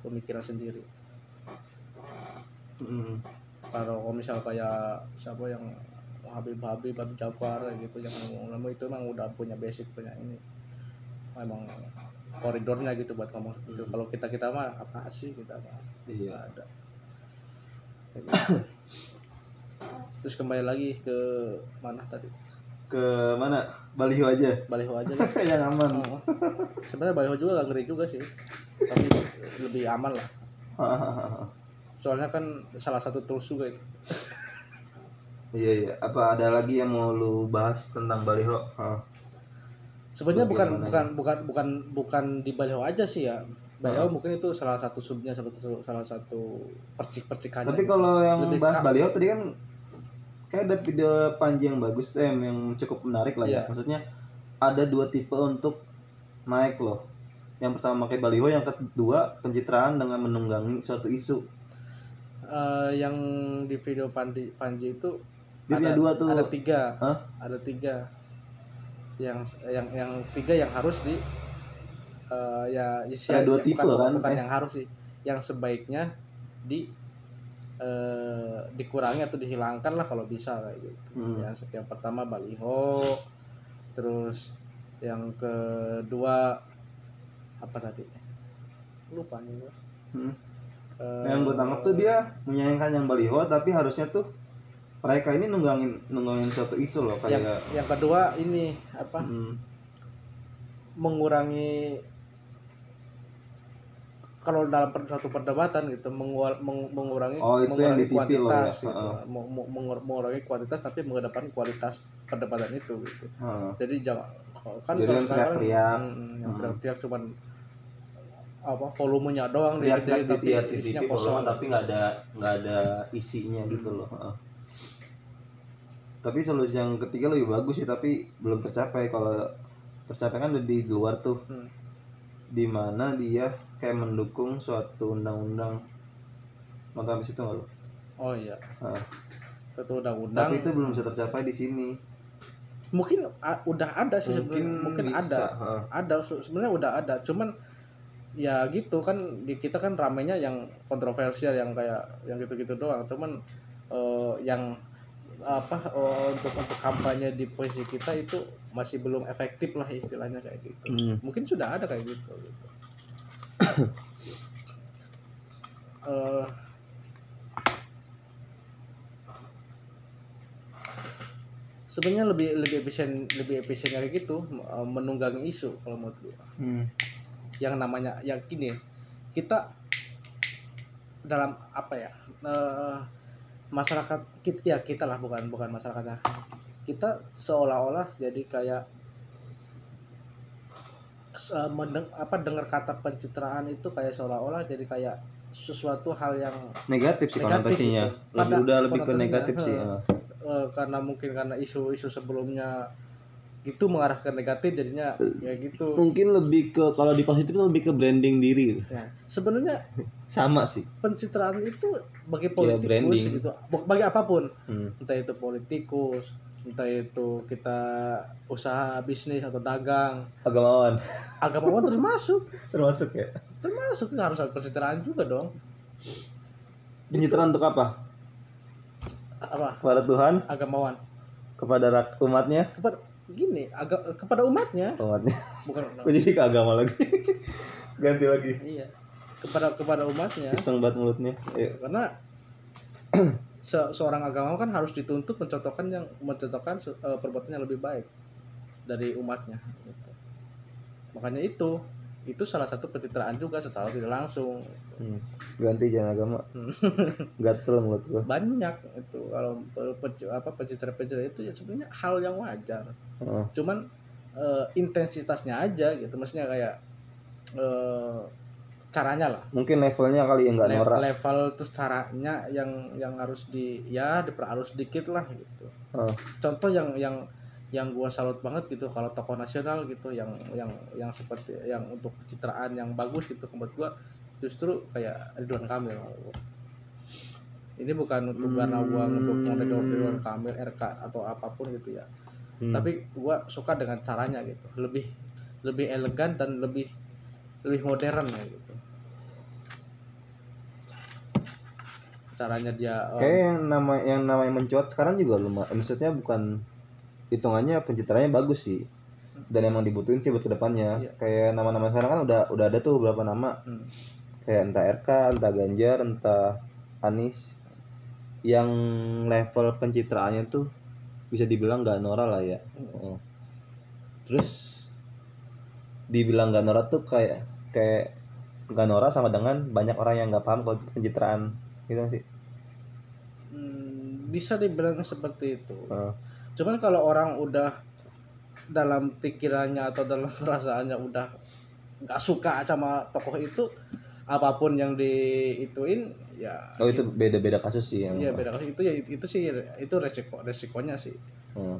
pemikiran sendiri Hmm. kalau kalau misal kayak siapa yang Habib Habib Habib Jafar gitu yang ngomong itu emang udah punya basic punya ini emang koridornya gitu buat ngomong seperti itu kalau kita kita mah apa sih kita mah Iya. ada. terus kembali lagi ke mana tadi Ke mana? Baliho aja. baliho aja lah yang aman. Oh. sebenarnya baliho juga gak ngeri juga sih tapi lebih aman lah soalnya kan salah satu tools juga itu Iya iya. Apa ada lagi yang mau lu bahas tentang baliho? Hah. sebenarnya bukan Bagaimana bukan bukan bukan bukan di baliho aja sih ya baliho mungkin itu salah satu subnya salah satu salah satu percik percikannya Tapi kalau yang Lebih bahas baliho tadi kan kayak ada video Panji yang bagus em, yang cukup menarik lah ya. Iya. Maksudnya ada dua tipe untuk naik loh. Yang pertama pakai baliho, yang kedua pencitraan dengan menunggangi suatu isu. Eh, yang di video Panji Panji itu Dia punya dua tuh. ada tiga Hah? ada tiga yang yang yang tiga yang harus di eh, ya isi Ada dua ya, tipe bukan, kan? bukan Eh. yang harus sih yang sebaiknya di eh, dikurangi atau dihilangkan lah kalau bisa kayak gitu Hmm. yang yang pertama baliho terus yang kedua apa tadi lupa nih gua. Hmm. Eh, Yang gue tangkap tuh dia menyayangkan yang baliho, tapi harusnya tuh mereka ini nunggangin nunggangin suatu isu loh yang kayak. yang kedua ini apa Hmm. mengurangi kalau dalam suatu perdebatan gitu mengual- meng- mengurangi Oh, itu yang mengurangi di TV loh ya? kuantitas gitu. Heeh. Meng- meng- mengur- mengurangi kuantitas tapi mengedepankan kualitas perdebatan itu gitu Heeh. jadi jangan kan Jadi kalau yang sekarang teriak-teriak. mm, yang Hmm. teriak-teriak cuman apa volumenya doang teriak gitu, teriak tapi di di isinya TV kosong tapi nggak ada nggak ada isinya gitu loh Heeh. tapi solusi yang ketiga lebih bagus sih tapi belum tercapai kalau tercapai kan di luar tuh Hmm. di mana dia kayak mendukung suatu undang-undang. Nonton habis itu nggak lo oh iya. Satu undang-undang. Tapi itu belum bisa tercapai di sini. Mungkin a- udah ada sih mungkin mungkin bisa, ada. heeh. ada se- sebenarnya udah ada. Cuman ya gitu kan di kita kan ramenya yang kontroversial yang kayak yang gitu-gitu doang. Cuman eh, yang apa eh, untuk untuk kampanye di posisi kita itu masih belum efektif lah istilahnya kayak gitu. Hmm. mungkin sudah ada kayak gitu gitu Eh, sebenarnya lebih lebih efisien lebih efisien kayak gitu eh, menunggangi isu kalau menurut gua Hmm. yang namanya yang gini kita dalam apa ya eh, masyarakat kita ya kita lah bukan bukan masyarakatnya kita seolah-olah jadi kayak mendeng, apa dengar kata pencitraan itu kayak seolah-olah jadi kayak sesuatu hal yang negatif sih Negatif konotasinya itu. lebih Pada udah lebih ke negatif sih heeh. eh, karena mungkin karena isu-isu sebelumnya itu mengarah ke negatif jadinya ya gitu mungkin lebih ke kalau di positif lebih ke branding diri ya sebenarnya sama sih pencitraan itu bagi politikus branding. gitu bagi apa pun hmm. entah itu politikus entah itu kita usaha bisnis atau dagang. Agamawan. Agamawan terus masuk. Termasuk ya? Termasuk harus ada pencitraan juga dong. Pencitraan untuk apa? Apa? Kepada Tuhan? Agamawan. Kepada rak- umatnya? Kepada gini agak kepada umatnya. Umatnya. Bukan kok jadi ke agama lagi? Ganti lagi. Iya. Kepada kepada umatnya. Iseng banget mulutnya. Ayo. karena se- seorang agamawan kan harus dituntut mencontohkan yang mencontohkan eh, perbuatan yang lebih baik dari umatnya gitu. makanya itu itu salah satu pencitraan juga secara tidak langsung Hmm. ganti jangan agama Hmm. gatel mulut gua banyak itu kalau apa pencitraan pencitraan itu ya sebenarnya hal yang wajar oh. cuman eh, intensitasnya aja gitu maksudnya kayak eh, caranya lah. Mungkin levelnya kali ya nggak Le- norak. level terus caranya yang yang harus di ya diperhalus sedikit lah gitu. Oh. contoh yang yang yang gua salut banget gitu kalau tokoh nasional gitu yang yang yang seperti yang untuk pencitraan yang bagus gitu menurut gua justru kayak Ridwan Kamil. Ini bukan untuk karena gua ngedukung Ridwan Kamil RK atau apa pun gitu ya. Hmm. tapi gua suka dengan caranya gitu. Lebih lebih elegan dan lebih lebih modern ya gitu. Caranya dia eh, kayak yang nama yang namanya mencuat sekarang juga lumayan maksudnya bukan hitungannya pencitraannya bagus sih. Dan emang dibutuhin sih buat ke depannya. Iya. kayak nama-nama sekarang kan udah udah ada tuh beberapa nama. Hmm, kayak entah RK entah Ganjar entah Anies. Yang level pencitraannya tuh bisa dibilang gak norak lah ya. Oh. terus dibilang gak norak tuh kayak kayak gak norak sama dengan banyak orang yang nggak paham kalau itu pencitraan gitu sih hmm, bisa dibilang seperti itu Oh. cuman kalau orang udah dalam pikirannya atau dalam perasaannya udah nggak suka sama tokoh itu apa pun yang diituin ya Oh itu beda-beda kasus sih yang. Iya beda kali itu ya itu sih itu resiko resikonya sih. Hmm.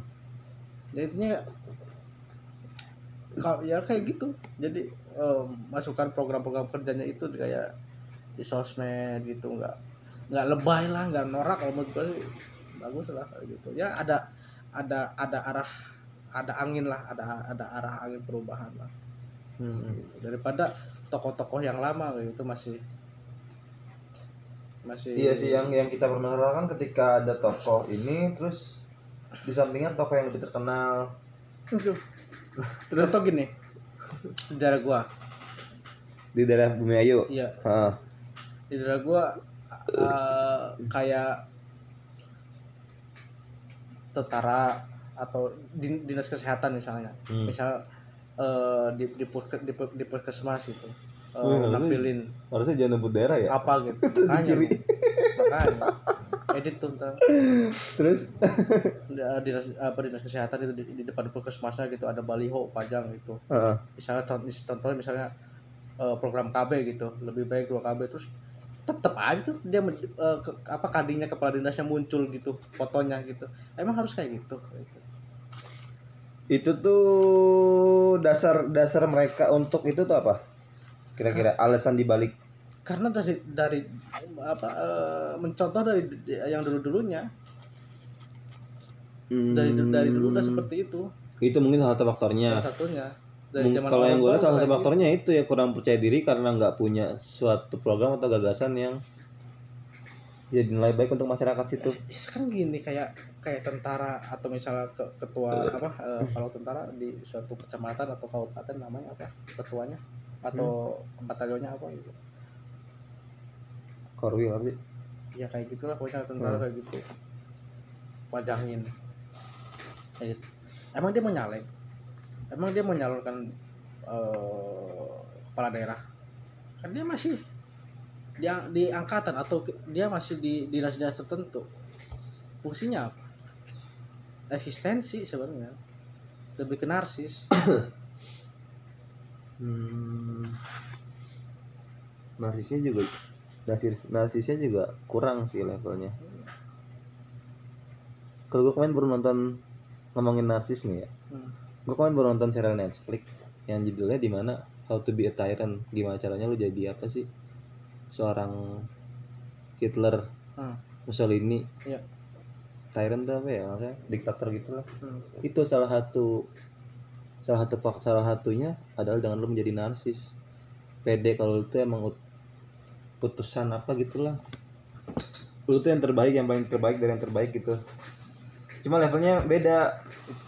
Ya intinya ya kayak gitu. Jadi em, masukkan program-program kerjanya itu kayak di sosmed gitu nggak nggak lebay lah nggak norak kalau menurut gue bagus lah kayak gitu ya ada ada ada arah ada angin lah ada ada arah angin perubahan lah Hmm. gitu. daripada tokoh-tokoh yang lama gitu masih masih Iya sih yang yang kita permasalahkan ketika ada tokoh ini terus di sampingnya tokoh yang lebih terkenal. Aduh. Terus Contoh gini. di daerah gua. di daerah Bumi Ayu. Iya, Heeh. di daerah gua eh, kayak tentara atau din- dinas kesehatan misalnya. Hmm. Misal eh, di di, puske- di, di puskesmas gitu. Wih, nggak nampilin Harusnya jangan nyebut daerah ya. apa gitu. Makanya. Makanya. Edit tuh ntar. Terus dinas apa dinas kesehatan itu di, di depan puskesmasnya gitu ada baliho pajang gitu. Heeh. misalnya contoh contohnya misalnya eh, program KB gitu lebih baik dua KB terus tetap aja tuh dia eh, ke- apa kadinya kepala dinasnya muncul gitu fotonya gitu emang harus kayak gitu gitu. itu tuh dasar dasar mereka untuk itu tuh apa? Kira-kira alasan dibalik karena dari dari apa eh, mencontoh dari yang dulu dulunya dari dari dulu udah seperti itu Hmm. itu mungkin salah satu faktornya. salah satunya dari zaman kalau yang gue lihat salah satu faktornya itu ya kurang percaya diri karena nggak punya suatu program atau gagasan yang ya dinilai baik untuk masyarakat situ. gitu. Ya, sekarang gini kayak kayak tentara atau misalnya ke, ketua apa eh, kalau tentara di suatu kecamatan atau kabupaten namanya apa ketuanya atau batalionnya apa gitu Korwil sih? ya kayak gitulah pokoknya tentara Hmm. kayak gitu pajangin kayak gitu. emang dia mau nyalek emang dia mau nyalurkan eh, kepala daerah kan dia masih di, di angkatan atau dia masih di dinas-dinas tertentu fungsinya apa eksistensi sebenarnya lebih ke narsis Hmm. Narsisnya juga narsis narsisnya juga kurang sih levelnya. Kalau gue kemarin baru nonton ngomongin narsis nih ya. Hmm. gue kemarin baru nonton serial Netflix yang judulnya di mana How to be a tyrant gimana caranya lu jadi apa sih seorang Hitler Hmm. Mussolini Iya. tyrant tuh apa ya maksudnya diktator gitu lah Hmm. itu salah satu salah satu salah satunya adalah dengan lu menjadi narsis pede kalau lu tuh emang putusan apa gitulah. Lu tuh yang terbaik yang paling terbaik dari yang terbaik gitu. Cuma levelnya beda.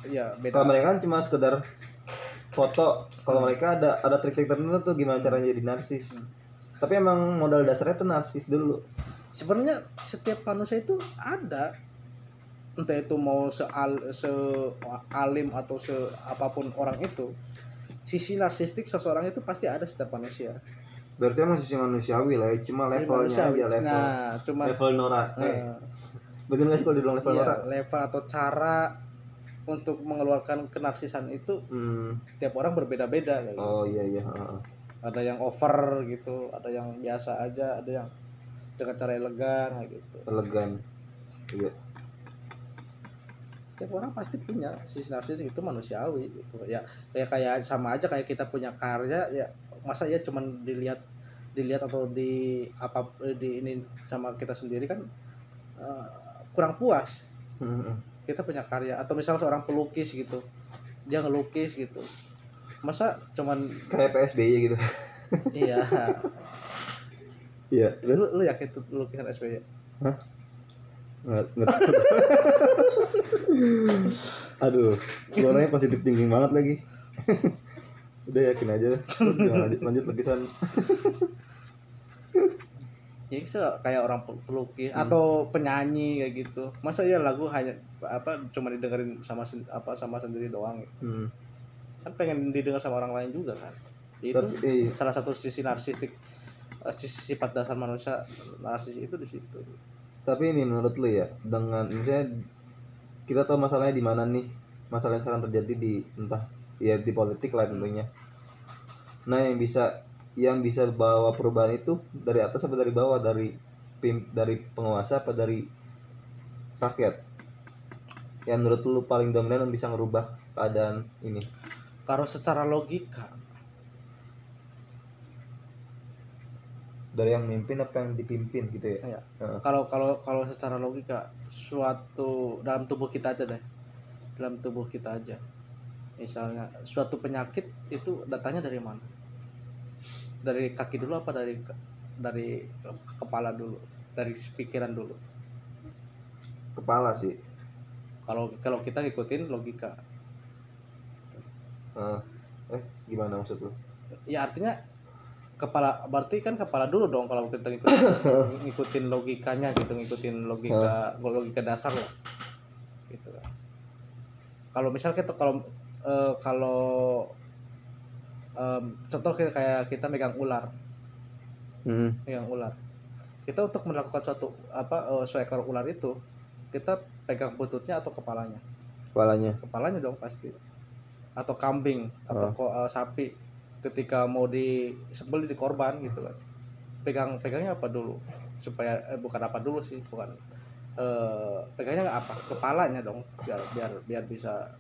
Ya beda. kalau mereka kan cuma sekedar foto. Kalau mereka ada ada trik-trik tertentu tuh gimana caranya jadi narsis. Tapi emang modal dasarnya tuh narsis dulu. Sebenarnya setiap manusia itu ada. Entah itu mau seal se alim atau se apa pun orang itu. Sisi narsistik seseorang itu pasti ada setiap manusia berarti emang sisi manusiawi lah ya cuma levelnya manusiawi. aja level nah cuma level Nora. Eh, eh, bener gak sih kalau dibilang level iya, Nora? level atau cara untuk mengeluarkan kenarsisan itu hmm. tiap orang berbeda-beda kayak gitu. oh iya iya. Ada yang over gitu ada yang biasa aja ada yang dengan cara elegan kayak gitu. Elegan. Iya. Tiap orang pasti punya sisi narsistik itu manusiawi gitu. Ya ya kayak sama aja kayak kita punya karya ya masa ya cuman dilihat dilihat atau di apa di ini sama kita sendiri kan eh, kurang puas. Kita punya karya. Atau misalnya seorang pelukis gitu dia ngelukis gitu. Masa cuman kayak PSBY gitu? Iya. Iya terus? lu, lu yakin itu lukisan SBY nggak aduh lu orangnya positif thinking banget lagi udah yakin aja. Lanjut lanjut lukisan ya se- kayak orang pel- pelukis atau penyanyi kayak gitu. Masa ya lagu hanya apa cuma didengerin sama apa sama sendiri doang gitu. hmm. kan pengen didengar sama orang lain juga kan? Itu tapi eh, salah satu sisi narsistik eh, sisi sifat dasar manusia narsis itu di situ. Tapi ini menurut lu ya dengan misalnya kita tahu masalahnya di mana nih? Masalah yang sekarang terjadi di entah ya di politik lah tentunya. Nah yang bisa yang bisa bawa perubahan itu dari atas apa dari bawah? Dari pim dari penguasa apa dari rakyat? Yang menurut lu paling dominan yang bisa ngerubah keadaan ini? Kalau secara logika. Dari yang mimpin apa yang dipimpin gitu ya? Ya Heeh. kalau kalau kalau secara logika suatu dalam tubuh kita aja deh. Dalam tubuh kita aja misalnya suatu penyakit itu datanya dari mana? Dari kaki dulu apa dari dari kepala dulu? Dari pikiran dulu? Kepala sih. Kalau kalau kita ngikutin logika. Heeh. eh gimana maksud lu? Ya artinya kepala berarti kan kepala dulu dong kalau kita ngikutin, ngikutin logikanya gitu ngikutin logika logika dasar lah. Gitu. Kalau misalnya kita kalau eh, kalau em, contoh kayak kayak kita megang ular. Hmm. megang ular. Kita untuk melakukan suatu apa eh, seekor ular itu kita pegang bututnya atau kepalanya? Kepalanya. Kepalanya dong pasti. Atau kambing atau Oh. eh, sapi. Ketika mau disembelih di korban gitu kan. Pegang pegangnya apa dulu? Supaya eh, bukan apa dulu sih bukan eh pegangnya apa? Kepalanya dong biar biar biar bisa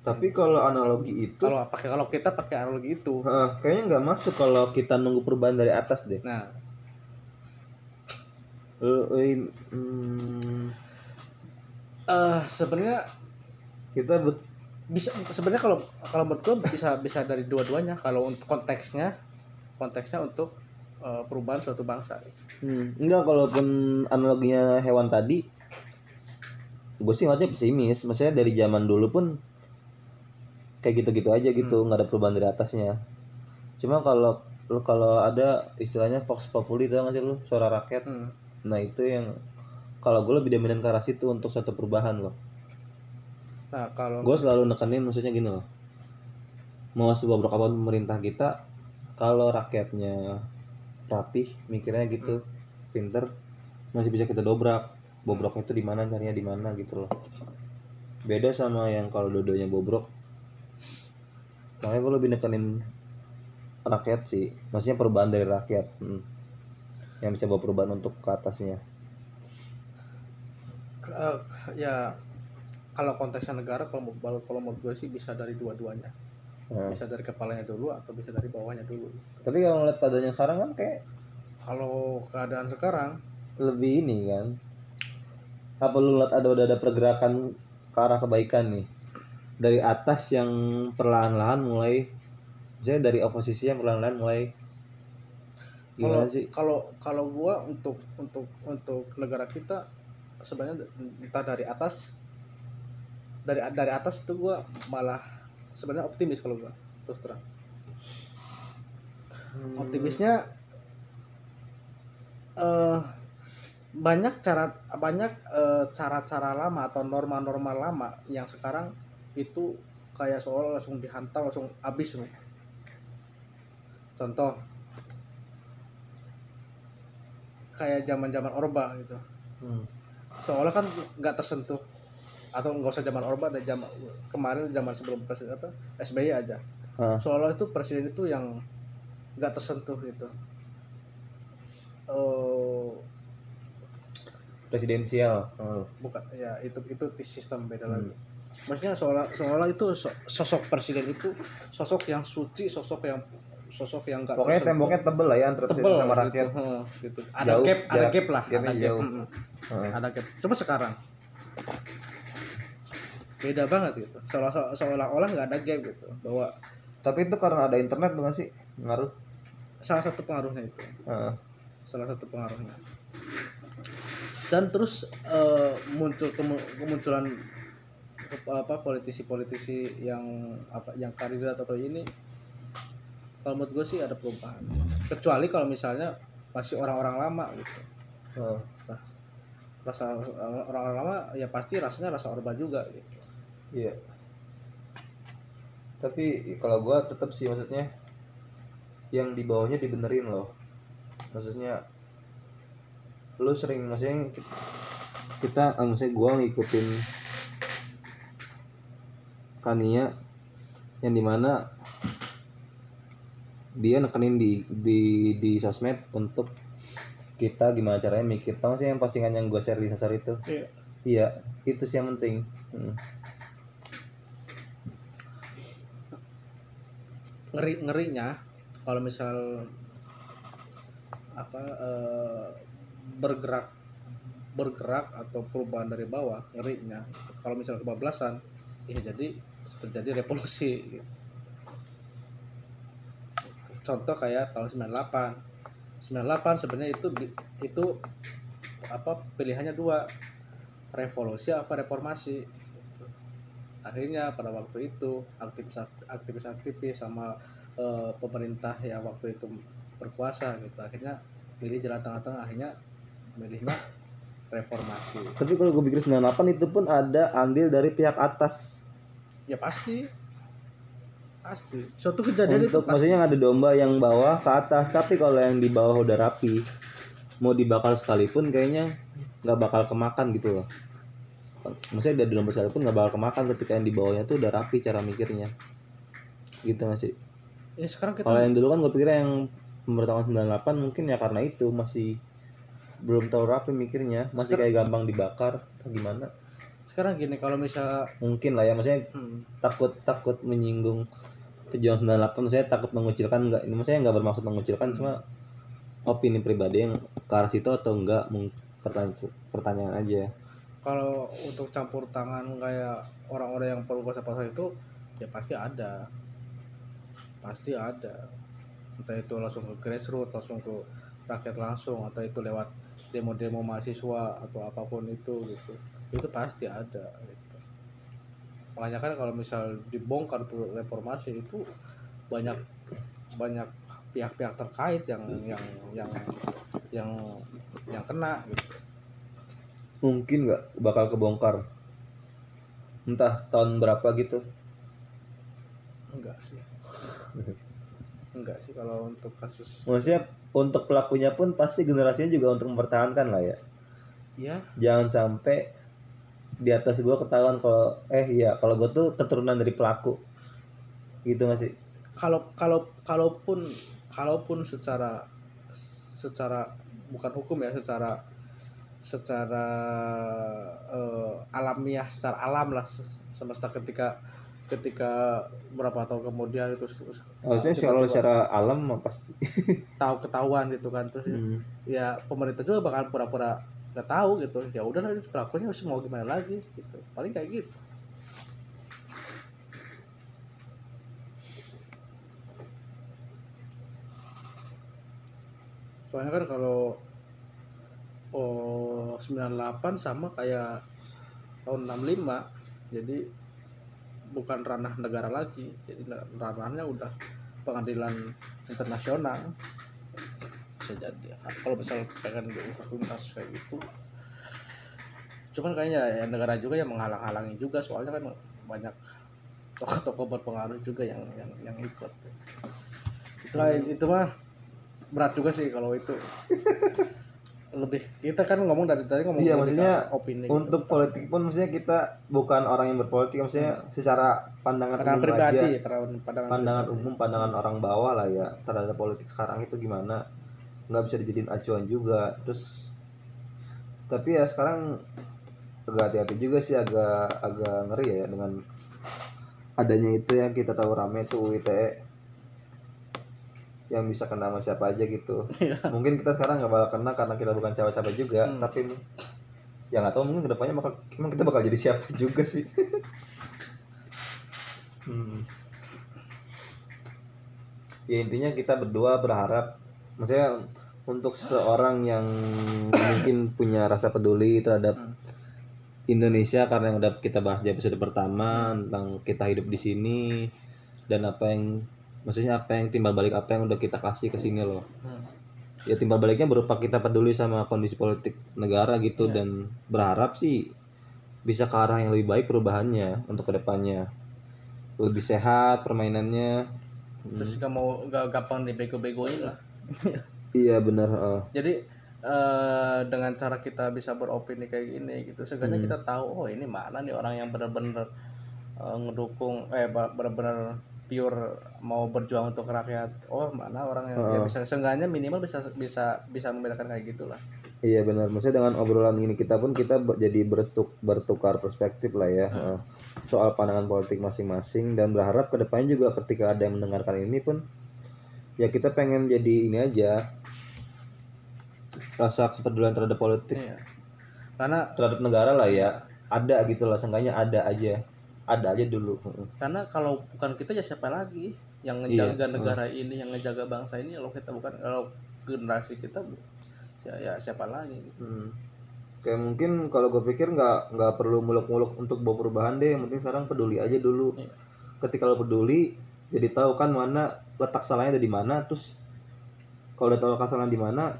tapi kalau analogi itu kalau pakai kalau kita pakai analogi itu. Heeh, kayaknya nggak masuk kalau kita nunggu perubahan dari atas deh. nah. Eh, eh, hmm, eh sebenarnya kita bet- bisa sebenarnya kalau kalau menurut gue bisa bisa dari dua-duanya. Kalau untuk konteksnya konteksnya untuk eh, perubahan suatu bangsa. Hmm, enggak kalaupun analoginya hewan tadi, gue sih ngeliatnya pesimis. Maksudnya dari zaman dulu pun kayak gitu-gitu aja gitu, nggak ada perubahan dari atasnya. Cuma kalau lu kalau ada istilahnya Vox Populi tau gak sih lu? Suara rakyat. Hmm. nah itu yang kalau gue lebih dominan ke arah situ untuk satu perubahan loh. Nah kalau gue selalu nekenin maksudnya gini loh. Mau sebuah apa pun pemerintah kita kalau rakyatnya rapih mikirnya gitu pinter masih bisa kita dobrak. Bobroknya itu di mana carinya di mana gitu loh. Beda sama yang kalau dodonya bobrok makanya gue lebih nekenin rakyat sih. Maksudnya perubahan dari rakyat. Hmm. yang bisa bawa perubahan untuk ke atasnya. Eh, ya kalau konteksnya negara kalau mau- kalau menurut gue sih bisa dari dua-duanya. Nah, bisa dari kepalanya dulu atau bisa dari bawahnya dulu. Tapi kalau ngeliat keadaannya sekarang kan kayak kalau keadaan sekarang lebih ini kan. Apa lu lihat ada udah ada pergerakan ke arah kebaikan nih dari atas yang perlahan-lahan mulai misalnya dari oposisi yang perlahan-lahan mulai kalau sih? kalau kalau gua untuk untuk untuk negara kita sebenarnya entah dari atas dari dari atas itu gua malah sebenarnya optimis kalau gua terus terang. Optimisnya eh banyak cara banyak eh, cara-cara lama atau norma-norma lama yang sekarang itu kayak seolah langsung dihantam langsung habis nih. Contoh kayak zaman-zaman Orba gitu. Hmm. Seolah kan nggak tersentuh atau nggak usah zaman Orba ada zaman kemarin zaman sebelum presiden apa SBY aja. Ah. Seolah itu presiden itu yang nggak tersentuh gitu. Oh, presidensial oh. bukan ya itu itu sistem beda Hmm. lagi maksudnya seolah seolah itu so- sosok presiden itu sosok yang suci sosok yang sosok yang gak pokoknya temboknya tebel lah ya antara tebel presiden sama gitu, rakyat. heeh, gitu. ada Jauh, gap ada gap lah ada gap jauh. mm, Heeh. ada gap. Coba sekarang. Beda banget gitu. Seolah seolah-olah nggak ada gap gitu. Bahwa tapi itu karena ada internet bukan sih? Ngaruh. Salah satu pengaruhnya itu. Heeh. salah satu pengaruhnya. Dan terus eh, muncul kemu- kemunculan ke- apa politisi-politisi yang apa yang kandidat atau ini kalau menurut gue sih ada perubahan kecuali kalau misalnya masih orang-orang lama gitu Heeh. rasa orang-orang lama ya pasti rasanya rasa orba juga gitu Iya. Tapi kalau gua tetap sih maksudnya yang di bawahnya dibenerin loh. Maksudnya lu sering maksudnya kita, ah, maksudnya gua ngikutin Kania yang di mana dia nekenin di di di sosmed untuk kita gimana caranya mikir tau sih yang postingan yang gue share di sosmed itu Iya. iya itu sih yang penting Hmm. ngeri ngerinya kalau misal apa eh, bergerak bergerak atau perubahan dari bawah ngerinya kalau misal kebablasan ya jadi terjadi revolusi gitu. contoh kayak tahun 98 98 sebenarnya itu itu apa pilihannya dua revolusi apa reformasi gitu. akhirnya pada waktu itu aktivis aktivis aktivis sama eh, pemerintah yang waktu itu berkuasa gitu akhirnya milih jalan tengah-tengah akhirnya milihnya reformasi Tapi kalau gue pikir 98 itu pun ada andil dari pihak atas ya pasti. Pasti. Suatu kejadian itu untuk pasti. maksudnya ada domba yang bawah ke atas tapi kalau yang di bawah udah rapi mau dibakar sekalipun kayaknya nggak bakal kemakan gitu loh. Maksudnya dari domba sekalipun nggak bakal kemakan ketika yang di bawahnya tuh udah rapi cara mikirnya. Gitu nggak sih? Ya sekarang kita kalau yang dulu kan gue pikir yang pemerintah tahun 98 mungkin ya karena itu masih belum terlalu rapi mikirnya. Masih Sekarang- kayak gampang dibakar atau gimana sekarang gini kalau misal mungkin lah ya maksudnya hmm, takut takut menyinggung pejuang 98 maksudnya takut mengucilkan enggak ini maksudnya nggak bermaksud mengucilkan cuma opini pribadi yang ke arah situ atau enggak pertanyaan pertanyaan aja. Kalau untuk campur tangan kayak orang-orang yang berkuasa pasar itu ya pasti ada. Pasti ada. Entah itu langsung ke grassroots langsung ke rakyat langsung atau itu lewat demo-demo mahasiswa atau apa pun itu gitu itu pasti ada gitu. makanya kan kalau misal dibongkar tuh reformasi itu banyak banyak pihak-pihak terkait yang yang yang yang yang kena gitu. Mungkin nggak bakal kebongkar? Entah tahun berapa gitu? Enggak sih. Enggak sih kalau untuk kasus maksudnya untuk pelakunya pun pasti generasinya juga untuk mempertahankan lah ya. Ya jangan sampai di atas gua ketahuan kalau eh iya kalau gua tuh keturunan dari pelaku gitu nggak sih kalau kalau kalaupun kalaupun secara secara bukan hukum ya secara secara eh, alamiah secara alam lah se- semesta ketika ketika berapa tahun kemudian itu Harusnya tiba-tiba kalau secara alam pasti. tahu ketahuan gitu kan terus Hmm. ya pemerintah juga bakal pura-pura nggak tahu gitu. Ya udahlah ini pelakunya harus mau gimana lagi gitu. Paling kayak gitu. Soalnya kan kalau oh 98 sama kayak tahun 65 jadi bukan ranah negara lagi. Jadi ranahnya udah pengadilan internasional bisa jadi kalau misal pengen diusah tuntas kayak gitu cuman kayaknya ya negara juga yang menghalang-halangi juga soalnya kan banyak tokoh-tokoh berpengaruh juga yang yang yang ikut itulah itu mah berat juga sih kalau itu lebih kita kan ngomong dari tadi ngomong Iya, maksudnya opini gitu. Untuk politik pun maksudnya kita bukan orang yang berpolitik maksudnya secara pandangan, pandangan umum pribadi aja. pandangan pandangan, pandangan pribadi. umum pandangan orang bawah lah ya terhadap politik sekarang itu gimana nggak bisa dijadiin acuan juga terus tapi ya sekarang agak hati-hati juga sih agak agak ngeri ya dengan adanya itu yang kita tahu rame itu UITE yang bisa kena sama siapa aja gitu Iya. mungkin kita sekarang nggak bakal kena karena kita bukan siapa-siapa juga Hmm. tapi ya nggak tahu mungkin ke depannya bakal emang kita bakal jadi siapa juga sih hmm. ya intinya kita berdua berharap maksudnya untuk seorang yang mungkin punya rasa peduli terhadap Hmm. Indonesia karena yang udah kita bahas di episode pertama tentang kita hidup di sini dan apa yang maksudnya apa yang timbal balik apa yang udah kita kasih ke sini loh Hmm. ya timbal baliknya berupa kita peduli sama kondisi politik negara gitu Iya. dan berharap sih bisa ke arah yang lebih baik perubahannya untuk ke depannya lebih sehat permainannya terus nggak mau nggak gampang dibego-begoin lah iya benar eh. jadi eh, dengan cara kita bisa beropini kayak gini gitu seenggaknya Hmm. kita tahu oh ini mana nih orang yang benar-benar eh, ngedukung eh benar-benar pure mau berjuang untuk rakyat oh mana orang yang ya Oh. bisa seenggaknya minimal bisa bisa bisa membedakan kayak gitulah iya benar maksudnya dengan obrolan ini kita pun kita jadi berstuk, bertukar perspektif lah ya Hmm. eh, soal pandangan politik masing-masing dan berharap ke depannya juga ketika ada yang mendengarkan ini pun ya kita pengen jadi ini aja rasa kepedulian terhadap politik. Iya. Karena terhadap negara lah ya. Ada gitu lah seenggaknya ada aja. Ada aja dulu. Karena kalau bukan kita ya siapa lagi yang Iya, ngejaga hmm. negara ini yang ngejaga bangsa ini kalau kita bukan kalau generasi kita ya, ya siapa lagi gitu. Hmm. kayak mungkin kalau gue pikir nggak nggak perlu muluk-muluk untuk bawa perubahan deh. Yang penting sekarang peduli aja dulu. Iya. ketika lo peduli jadi tahu kan mana letak salahnya ada di mana. Terus kalau udah tahu kesalahan di mana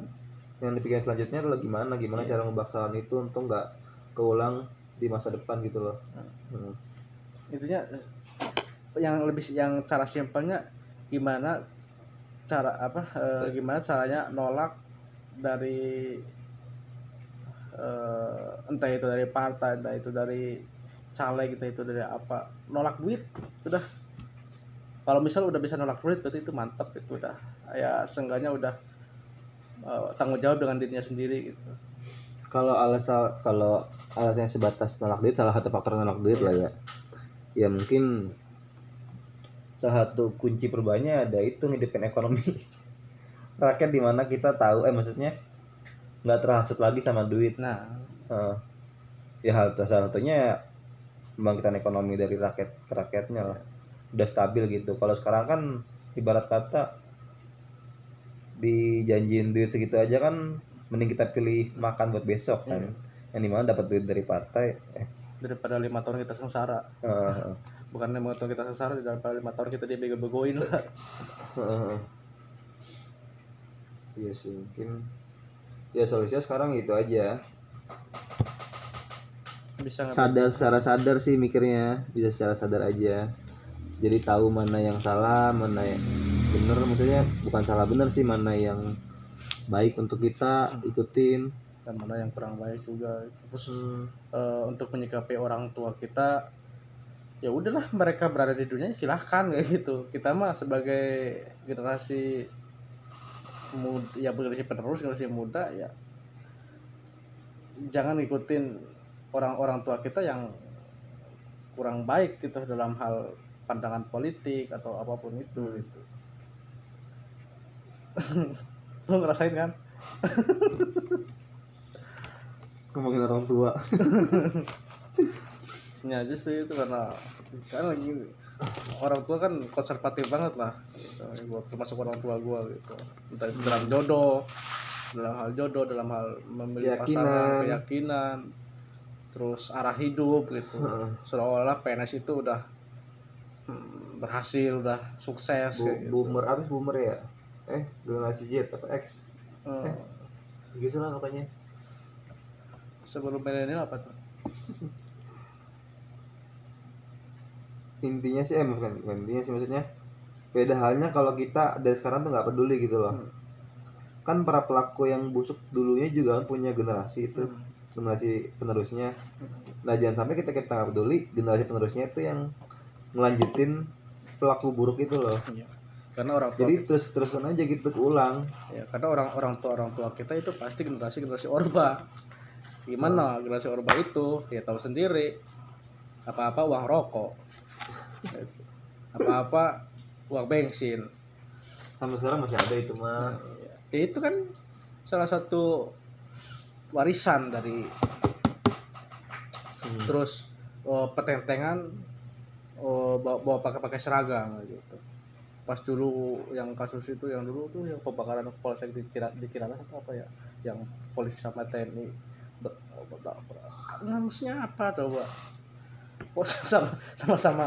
yang dipikirin selanjutnya adalah gimana gimana Iya. cara ngubah kesalahan itu untuk nggak keulang di masa depan gitu loh Hmm. intinya yang lebih yang cara simpelnya gimana cara apa eh, gimana caranya nolak dari eh, entah itu dari partai entah itu dari caleg entah itu dari apa nolak duit udah kalau misal udah bisa nolak duit berarti itu mantap itu udah ya seenggaknya udah eh, tanggung jawab dengan dirinya sendiri gitu. Kalau alasan kalau alasannya sebatas nolak duit salah satu faktor nolak duit lah ya. Ya mungkin salah satu kunci perubahannya ada itu ngidupin ekonomi. Rakyat di mana kita tahu eh maksudnya nggak terhasut lagi sama duit. Nah. Eh, ya hal salah satunya membangkitkan ekonomi dari rakyat ke rakyatnya lah. Udah stabil gitu. Kalau sekarang kan ibarat kata dijanjiin duit segitu aja kan mending kita pilih makan buat besok kan. Yang di mana dapat duit dari partai eh, daripada lima tahun kita sengsara. Eh, bukan lima tahun kita sengsara daripada lima tahun kita dibego-begoin lah. Heeh. Iya sih mungkin. Ya solusinya sekarang itu aja. Bisa nggak? Sadar secara sadar sih mikirnya. Bisa secara sadar aja. Jadi tahu mana yang salah mana yang bener maksudnya bukan salah bener sih mana yang baik untuk kita ikutin. Dan mana yang kurang baik juga. Terus eh, untuk menyikapi orang tua kita ya udahlah mereka berada di dunia silahkan kayak gitu. Kita mah sebagai generasi muda ya generasi penerus generasi muda ya jangan ngikutin orang-orang tua kita yang kurang baik gitu dalam hal pandangan politik atau apa pun itu gitu lu ngerasain kan ngomongin orang tua ya justru itu karena kan lagi orang tua kan konservatif banget lah gitu. gua termasuk orang tua gua gitu entah itu dalam jodoh dalam hal jodoh dalam hal memilih Keyakinan. pasangan keyakinan terus arah hidup gitu seolah-olah PNS itu udah hmm, berhasil udah sukses Bu- kayak gitu. boomer apa sih boomer ya eh generasi Z apa X Hmm. gitu lah katanya sebelum milenial apa tuh intinya sih eh bukan, bukan intinya sih maksudnya beda halnya kalau kita dari sekarang tuh nggak peduli gitu loh Hmm. kan para pelaku yang busuk dulunya juga kan punya generasi itu Hmm. generasi penerusnya nah jangan sampai kita kita nggak peduli generasi penerusnya itu yang ngelanjutin pelaku buruk itu loh Iya. Karena orang tua jadi terus terusan aja gitu keulang ya karena orang orang tua orang tua kita itu pasti generasi generasi orba. Gimana generasi orba itu? Ya tahu sendiri. Apa apa uang rokok. Apa apa uang bensin. Sampai sekarang masih ada itu mah ya itu kan salah satu warisan dari Hmm. terus oh, petentengan oh, bawa, bawa pakai pakai seragam gitu pas dulu yang kasus itu yang dulu tuh yang pembakaran polsek di Cira, di Ciracas atau apa ya? Yang polisi sama TNI. Ber, ber, ber, ber- ngurusnya apa coba kok sama sama sama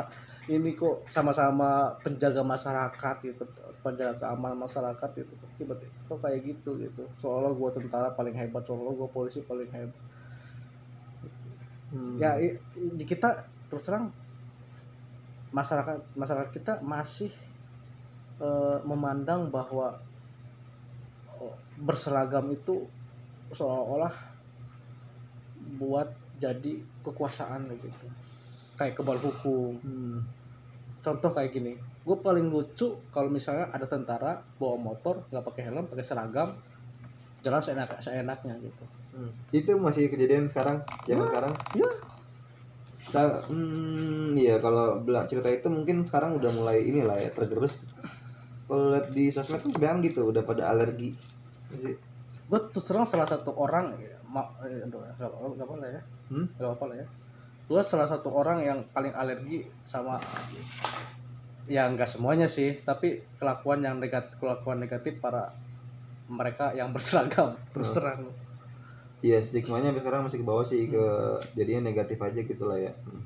ini kok sama-sama penjaga masyarakat gitu penjaga keamanan masyarakat gitu. Tiba-tiba kok kayak gitu gitu. Seolah gua tentara paling hebat seolah gua polisi paling hebat. Hmm. ya kita terus terang masyarakat masyarakat kita masih eh, memandang bahwa oh, berseragam itu seolah-olah buat jadi kekuasaan gitu kayak kebal hukum Hmm. contoh kayak gini gue paling lucu kalau misalnya ada tentara bawa motor nggak pakai helm pakai seragam jalan seenak seenaknya gitu Hmm. Itu masih kejadian sekarang, zaman sekarang. ya Kita, hmm, iya kalau cerita itu mungkin sekarang udah mulai inilah ya tergerus. Kalau lihat di sosmed tuh sebenarnya gitu, udah pada alergi. Gue terus terang salah satu orang ya, eh, nggak apa lah ya Hmm? nggak apa lah ya gue salah satu orang yang paling alergi sama ya nggak semuanya sih tapi kelakuan yang negatif kelakuan negatif para mereka yang berseragam terus terang Iya stigmanya sampai sekarang masih ke bawah sih ke jadinya negatif aja gitu lah ya. Hmm.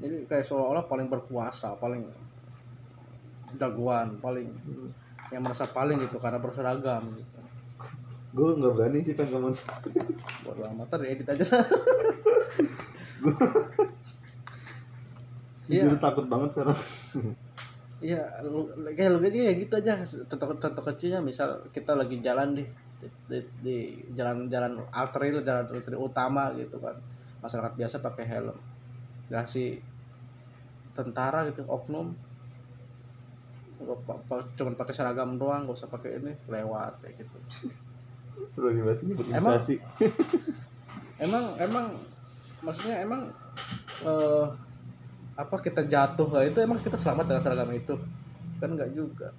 jadi kayak seolah-olah paling berkuasa paling jagoan paling yang merasa paling gitu karena berseragam gitu Gue nggak berani sih pengen ngomong. bodo amat ntar edit aja Iya. Jujur takut banget sekarang. Iya, kayak lu aja ya gitu aja. Contoh contoh kecilnya misal kita lagi jalan di di, di- jalan-jalan trail, jalan trail utama gitu kan. Masyarakat biasa pakai helm. Dikasih tentara gitu oknum cuman pakai seragam doang gak usah pakai ini lewat kayak gitu Emang? emang emang maksudnya emang eh, apa kita jatuh lah itu emang kita selamat dengan seragam itu kan nggak juga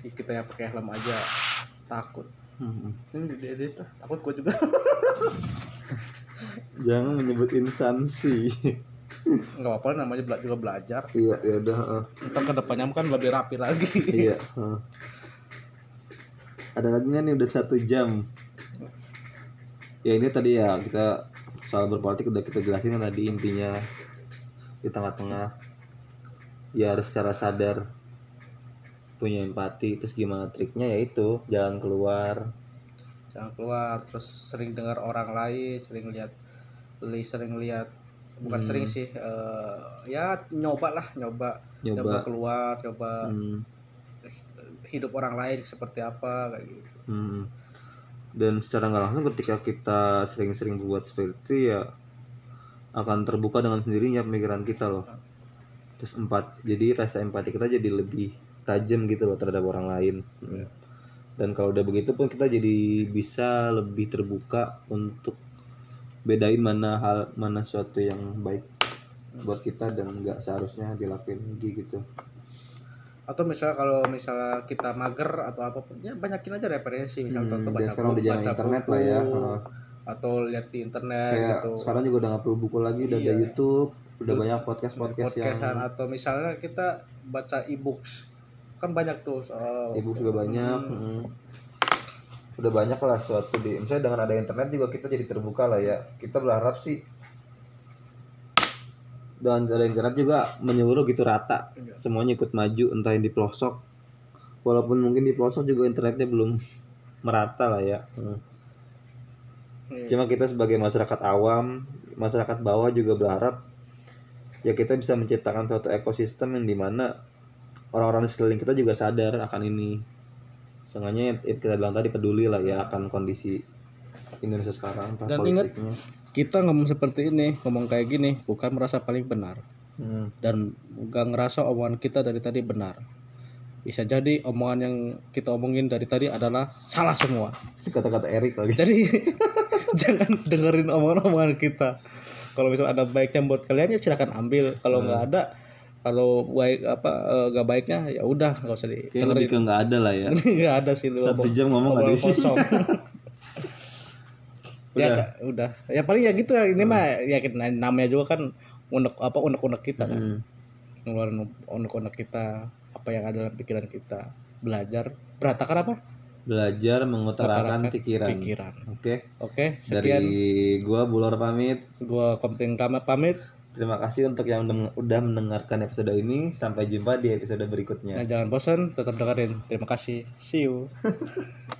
Ih, kita yang pakai helm aja takut Hmm. ini di edit lah takut gue juga Jangan menyebut instansi. Nggak apa-apa namanya bela- juga belajar iya, ya udah. heeh. ntar ke depannya kan lebih rapi lagi iya. heeh. Ada lagi nggak nih udah satu jam. Ya ini tadi ya kita soal berpolitik udah kita jelasin kan tadi intinya di tengah-tengah ya harus secara sadar punya empati terus gimana triknya yaitu jalan keluar jangan keluar terus sering dengar orang lain sering lihat li sering lihat bukan Hmm. sering sih eh, ya nyoba lah nyoba. Nyoba. Nyoba keluar nyoba hmm, hidup orang lain seperti apa kayak gitu. Hmm. dan secara nggak langsung ketika kita sering-sering buat seperti itu ya akan terbuka dengan sendirinya pemikiran kita loh. Terus empat jadi rasa empati kita jadi lebih tajam gitu loh terhadap orang lain. Hmm. dan kalau udah begitu pun kita jadi bisa lebih terbuka untuk bedain mana hal mana suatu yang baik buat kita dan nggak seharusnya dilakuin lagi gitu atau misalnya kalau misalnya kita mager atau apa pun ya banyakin aja referensi misalnya Hmm, contoh baca sekarang buku, udah baca internet buku, lah ya. Atau lihat di internet kayak gitu sekarang juga udah nggak perlu buku lagi udah ada Iya. YouTube udah banyak podcast podcast podcastan yang atau misalnya kita baca e-books kan banyak tuh soal ibu juga banyak Hmm. mm. Udah banyak lah suatu di misalnya dengan ada internet juga kita jadi terbuka lah ya kita berharap sih dengan ada internet juga menyeluruh gitu rata Iya. semuanya ikut maju entah yang di pelosok walaupun mungkin di pelosok juga internetnya belum merata lah ya Mm. Iya. cuma kita sebagai masyarakat awam masyarakat bawah juga berharap ya kita bisa menciptakan suatu ekosistem yang di mana orang-orang di sekeliling kita juga sadar akan ini Seenggaknya kita bilang tadi peduli lah ya akan kondisi Indonesia sekarang Dan ingat- politiknya. kita ngomong seperti ini ngomong kayak gini bukan merasa paling benar. Hmm. dan gak ngerasa omongan kita dari tadi benar. Bisa jadi omongan yang kita omongin dari tadi adalah salah semua. Kata-kata Erik lagi. Jadi jangan dengerin omongan-omongan kita. Kalau misalnya ada baiknya buat kalian ya silakan ambil. Kalau nggak ada kalau baik apa eh, nggak baiknya ya udah nggak usah didengerin lebih ke nggak ada lah ya. Nggak ada sih lu Satu jam ngomong nggak diisi kosong. Ya Udah. Udah. Ya paling ya gitu ini mah ya namanya juga kan unek apa unek-unek kita kan. Hmm. ngeluarin unek-unek kita apa yang ada dalam pikiran kita. Belajar berantakan apa? Belajar mengutarakan Utarakan pikiran. pikiran. Oke. Oke sekian. Dari gua Bulor pamit. Gua Komting Kama pamit Terima kasih untuk yang udah mendengarkan episode ini. Sampai jumpa di episode berikutnya. Nah jangan bosan tetap dengerin. Terima kasih. See you